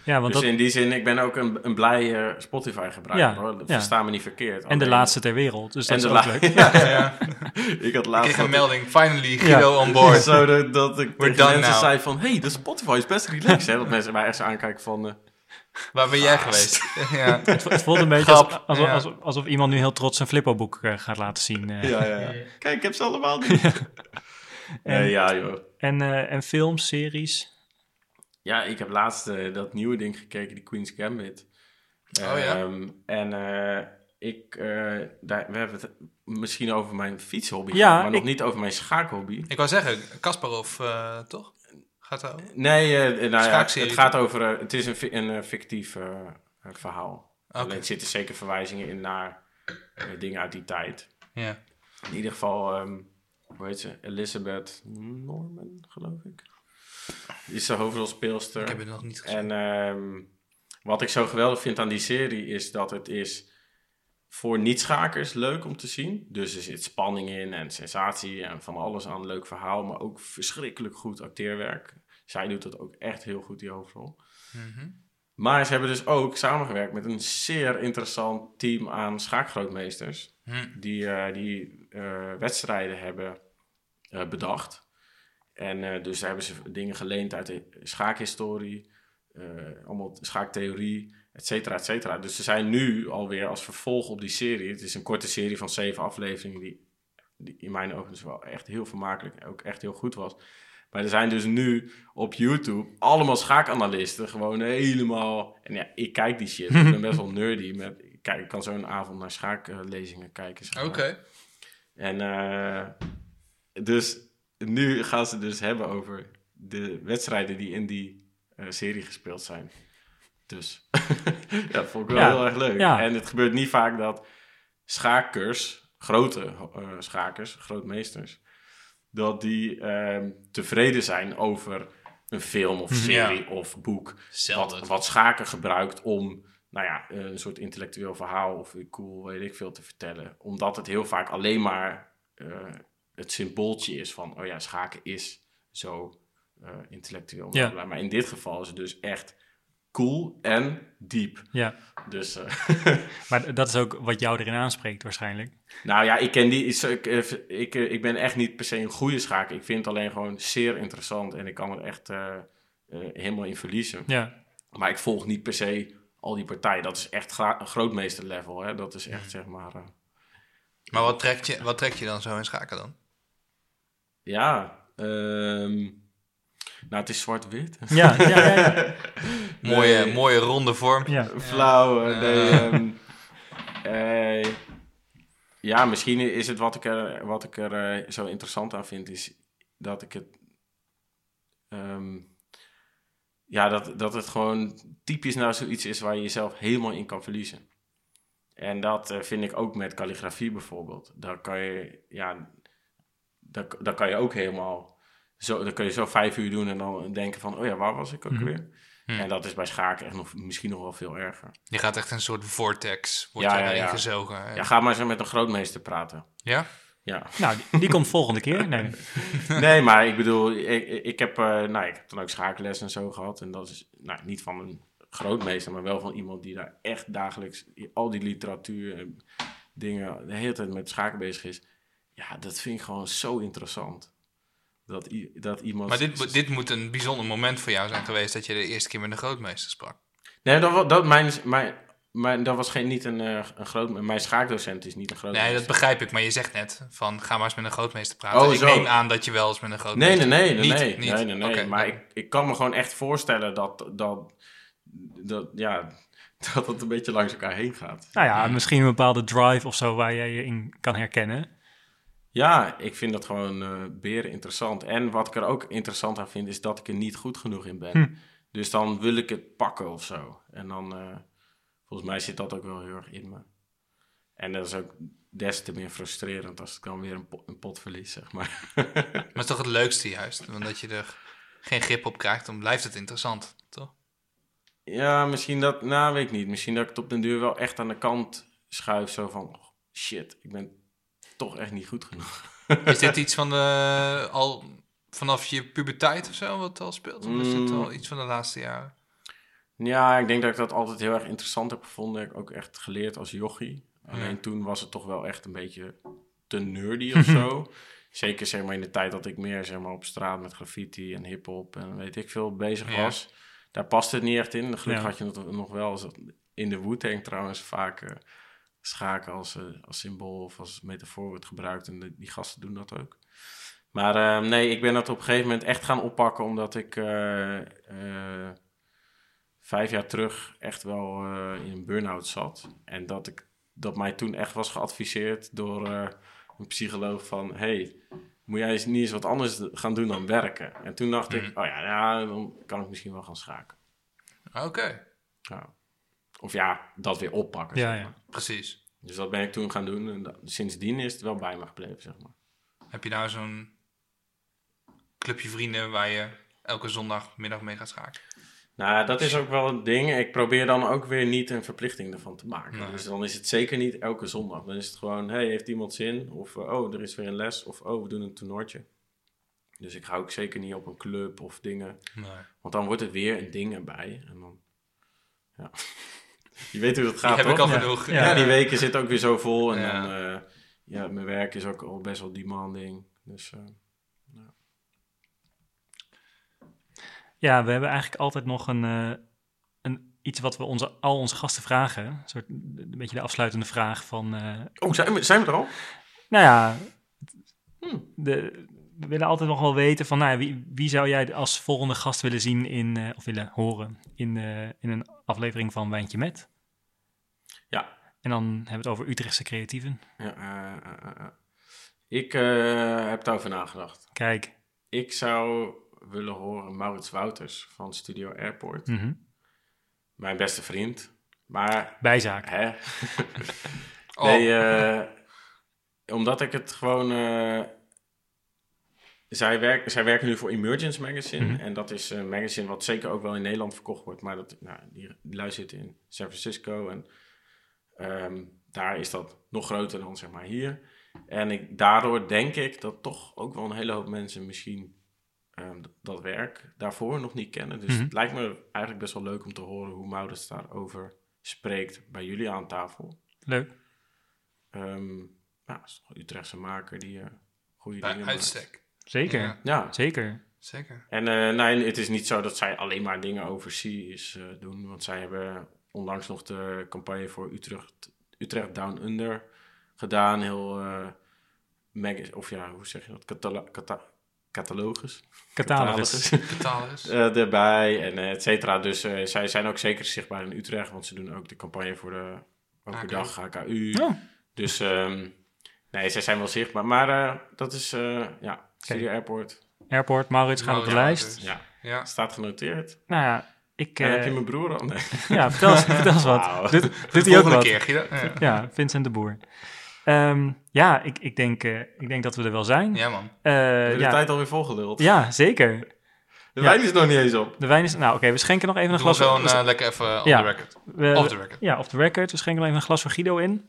Ja, want dus dat, in die zin, ik ben ook een, een blij Spotify-gebruiker. Ja, hoor. ja. Versta me niet verkeerd. en de laatste ter wereld, dus dat En is de ook la- leuk. Ja, ja. ik had Ik laatst kreeg een dat- melding, finally, Guido on board. Zo dat, dat ik tegen done mensen now. zei van... hey, de Spotify is best relaxed. hè? Dat mensen mij echt zo aankijken van... eh, Waar ben jij geweest? ja. Het voelt een beetje alsof, ja. alsof, alsof iemand nu heel trots zijn Flippo-boek eh, gaat laten zien. eh. ja, ja, ja. Kijk, ik heb ze allemaal niet. Eh, ja, joh. En, eh, en films, series. Ja, ik heb laatst eh, dat nieuwe ding gekeken, die Queen's Gambit. Oh ja? Ehm, en eh, ik, eh, daar, we hebben het misschien over mijn fietshobby, Ja, gehad, maar nog niet over mijn schaakhobby. Ik wou zeggen, Kasparov, eh, toch? Gaat dat over? Nee, eh, nou ja, het gaat over, het is een, een fictief verhaal. Oké. Alleen er zitten zeker verwijzingen in naar dingen uit die tijd. Ja. In ieder geval, ehm, hoe heet ze? Elizabeth Norman, geloof ik. Is de hoofdrolspeelster. Ik heb het nog niet gezien. En ehm, wat ik zo geweldig vind aan die serie is dat het is voor niet-schakers leuk om te zien. Dus er zit spanning in en sensatie en van alles aan leuk verhaal, maar ook verschrikkelijk goed acteerwerk. Zij doet dat ook echt heel goed, die hoofdrol. Mhm. Maar ze hebben dus ook samengewerkt met een zeer interessant team aan schaakgrootmeesters. Hm. Die, eh, die eh, wedstrijden hebben eh, bedacht. En eh, dus daar hebben ze dingen geleend uit de schaakhistorie, eh, allemaal schaaktheorie, et cetera, et cetera. Dus ze zijn nu alweer als vervolg op die serie. Het is een korte serie van zeven afleveringen die, die in mijn ogen dus wel echt heel vermakelijk en ook echt heel goed was. Maar er zijn dus nu op YouTube allemaal schaakanalisten gewoon helemaal... En ja, ik kijk die shit. Ik ben best wel nerdy. Met, ik, kijk, ik kan zo'n avond naar schaaklezingen kijken. zeg maar. Oké. En eh, dus nu gaan ze dus hebben over de wedstrijden die in die eh, serie gespeeld zijn. Dus ja, vond ik wel Ja, heel erg leuk. ja. En het gebeurt niet vaak dat schakers, grote eh, schakers, grootmeesters, dat die ehm, tevreden zijn over een film of Mhm. serie of boek. Wat, wat schaken gebruikt om nou ja, een soort intellectueel verhaal of cool, weet ik veel, te vertellen. Omdat het heel vaak alleen maar eh, het symbooltje is van, oh ja, schaken is zo eh, intellectueel. Ja. Maar in dit geval is het dus echt cool en diep. Ja, Dus, eh, maar dat is ook wat jou erin aanspreekt waarschijnlijk. nou ja, ik ken die. is- Ik, eh, ik, eh, ik ben echt niet per se een goede schaker. Ik vind het alleen gewoon zeer interessant en ik kan er echt eh, eh, helemaal in verliezen. Ja, Maar ik volg niet per se al die partijen. Dat is echt een grootmeester level. Hè? Dat is echt zeg maar. eh, Maar wat trekt, je, wat trekt je dan zo in schaken dan? Ja. ehm, nou, het is zwart-wit. ja, ja, ja. ja. Mooie, Nee. mooie ronde vorm. ja. Flauw. eh, Ja. nee, ehm, eh, ja, misschien is het wat ik er, wat ik er eh, zo interessant aan vind, is dat ik het. ehm, ja, dat, dat het gewoon typisch nou zoiets is waar je jezelf helemaal in kan verliezen. En dat eh, vind ik ook met calligrafie bijvoorbeeld. Daar kan je, ja, daar, daar kan je ook helemaal, zo, dan kun je zo vijf uur doen en dan denken van, oh ja, waar was ik ook Mhm. weer? Hm. En dat is bij schaken echt nog, misschien nog wel veel erger. Je gaat echt een soort vortex, wordt Ja, je ja, ja. gezogen. Ja, ga maar eens met een grootmeester praten. Ja? Ja. Nou, die, die komt volgende keer. Nee. Nee, maar ik bedoel, ik, ik, heb, eh, nou, ik heb dan ook schaakles en zo gehad. En dat is nou, niet van een grootmeester, maar wel van iemand die daar echt dagelijks al die literatuur en dingen de hele tijd met schaken bezig is. Ja, dat vind ik gewoon zo interessant. Dat, dat iemand. Maar dit, dit moet een bijzonder moment voor jou zijn geweest dat je de eerste keer met een grootmeester sprak. Nee, dat, dat mijn, mijn, maar dat was geen, niet een, eh, een groot... Mijn schaakdocent is niet een groot. Nee, dat begrijp ik. Maar je zegt net van ga maar eens met een grootmeester praten. Oh, ik zo. neem aan dat je wel eens met een grootmeester... nee, nee, nee, Niet, nee, niet. nee, nee, nee. Maar ik, ik kan me gewoon echt voorstellen dat, dat, dat, ja, dat het een beetje langs elkaar heen gaat. Nou ja, misschien een bepaalde drive of zo waar jij je in kan herkennen. Ja, ik vind dat gewoon eh beren interessant. En wat ik er ook interessant aan vind, is dat ik er niet goed genoeg in ben. Hm. Dus dan wil ik het pakken of zo. En dan, eh, volgens mij zit dat ook wel heel erg in me. En dat is ook des te meer frustrerend als ik dan weer een, po- een pot verlies, zeg maar. Maar het is toch het leukste juist. Want dat je er geen grip op krijgt, dan blijft het interessant, toch? Ja, misschien dat, nou weet ik niet. Misschien dat ik het op den duur wel echt aan de kant schuif. Zo van, oh, shit, ik ben toch echt niet goed genoeg. Is dit iets van de, al vanaf je puberteit of zo, wat al speelt? Of is dit Mm. al iets van de laatste jaren? Ja, ik denk dat ik dat altijd heel erg interessant heb gevonden. Ik heb ook echt geleerd als jochie. Alleen Ja. toen was het toch wel echt een beetje te nerdy of zo. Zeker zeg maar in de tijd dat ik meer zeg maar, op straat met graffiti en hip-hop en weet ik veel bezig Ja. was. Daar paste het niet echt in. Gelukkig Ja. had je het nog wel. In de Wu-Tang trouwens vaak schaken als, eh, als symbool of als metafoor wordt gebruikt. En die gasten doen dat ook. Maar eh, nee, ik ben dat op een gegeven moment echt gaan oppakken omdat ik eh, eh, vijf jaar terug echt wel in een burn-out zat. En dat, ik, dat mij toen echt was geadviseerd door een psycholoog van... hey, moet jij eens niet eens wat anders gaan doen dan werken? En toen dacht ik, oh ja, ja, dan kan ik misschien wel gaan schaken. Oké, Ja. Of ja, dat weer oppakken. Ja, zeg ja. maar. precies. Dus dat ben ik toen gaan doen. En dat- sindsdien is het wel bij me gebleven, zeg maar. Heb je nou zo'n clubje vrienden waar je elke zondagmiddag mee gaat schaken? Nou, dat is ook wel een ding. Ik probeer dan ook weer niet een verplichting ervan te maken. Nee. Dus dan is het zeker niet elke zondag. Dan is het gewoon, hey, heeft iemand zin? Of, eh, oh, er is weer een les. Of, oh, we doen een toernooitje. Dus ik ga ook zeker niet op een club of dingen. Nee. Want dan wordt het weer een ding erbij. En dan, ja. Je weet hoe het gaat, Die heb ik al Ja. genoeg. Ja. Ja, die weken zitten ook weer zo vol. En Ja. dan, eh, ja, mijn werk is ook al best wel demanding. Dus, eh, Ja, we hebben eigenlijk altijd nog een, eh, een, iets wat we onze, al onze gasten vragen. Een, soort, een beetje de afsluitende vraag van... eh, Oh, zijn we, zijn we er al? nou ja, Hmm. de, we willen altijd nog wel weten van... Nou wie, wie zou jij als volgende gast willen zien in, eh, of willen horen in, eh, in een aflevering van Wijntje Met? Ja. En dan hebben we het over Utrechtse creatieven. Ja, eh, eh, eh, eh. Ik eh, heb daarover nagedacht. Kijk. Ik zou willen horen Maurits Wouters van Studio Airport. mhm. Mijn beste vriend. Maar, Bijzaak. hè? Oh, Nee, eh, omdat ik het gewoon... zij, werk, zij werken nu voor Emergence Magazine. Mhm. En dat is een magazine wat zeker ook wel in Nederland verkocht wordt. Maar dat, nou, die, die lui zitten in San Francisco. En ehm, daar is dat nog groter dan zeg maar hier. En ik, daardoor denk ik dat toch ook wel een hele hoop mensen misschien ehm, dat werk daarvoor nog niet kennen. Dus Mhm. het lijkt me eigenlijk best wel leuk om te horen hoe Maurits daarover spreekt bij jullie aan tafel. Leuk. Ehm nou, dat is toch een Utrechtse maker die eh goede bij dingen maakt. Zeker. Ja, Ja, Zeker. zeker. en eh, nee, het is niet zo dat zij alleen maar dingen overseas eh doen. Want zij hebben onlangs nog de campagne voor Utrecht, Utrecht Down Under gedaan. Heel, eh mag- of ja, hoe zeg je dat? Catala cata- catalogus. Catalogus. Catalogus. eh, erbij en et cetera. Dus eh, zij zijn ook zeker zichtbaar in Utrecht. Want ze doen ook de campagne voor de Overdag HKU. Oh, Dus ehm, nee, zij zijn wel zichtbaar. Maar eh, dat is, eh, ja, Studio Airport. Airport, Maurits gaat op de lijst. Ja, Ja. staat genoteerd. Nou ja, ik... En heb eh, je mijn broer al? Nee. ja, vertel eens, vertel eens wat. Wauw. Doet, doet hij ook volgende wat? keer, Guido. Ja. Ja, Vincent de Boer. Ehm, ja, ik, ik, denk, eh, ik denk dat we er wel zijn. ja, man. Eh, Heb je de ja, tijd alweer volgeluld? ja, zeker. De Ja. wijn is nog niet eens op. De wijn is... Nou, oké, we schenken nog even een Doe we glas... gewoon we- eh, lekker even off Ja. the record. we- Off the record. Ja, off the record. We schenken nog even een glas voor Guido in.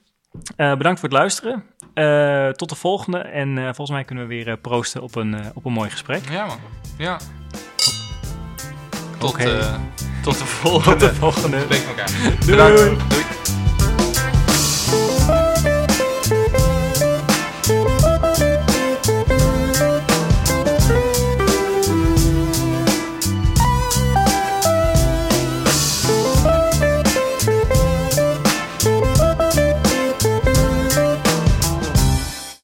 Eh, bedankt voor het luisteren. Eh, tot de volgende. En eh, volgens mij kunnen we weer proosten op een, op een mooi gesprek. Ja, man. Ja. Tot, tot de volgende. Tot de volgende. Spreek elkaar. Doei. Bedankt. Doei.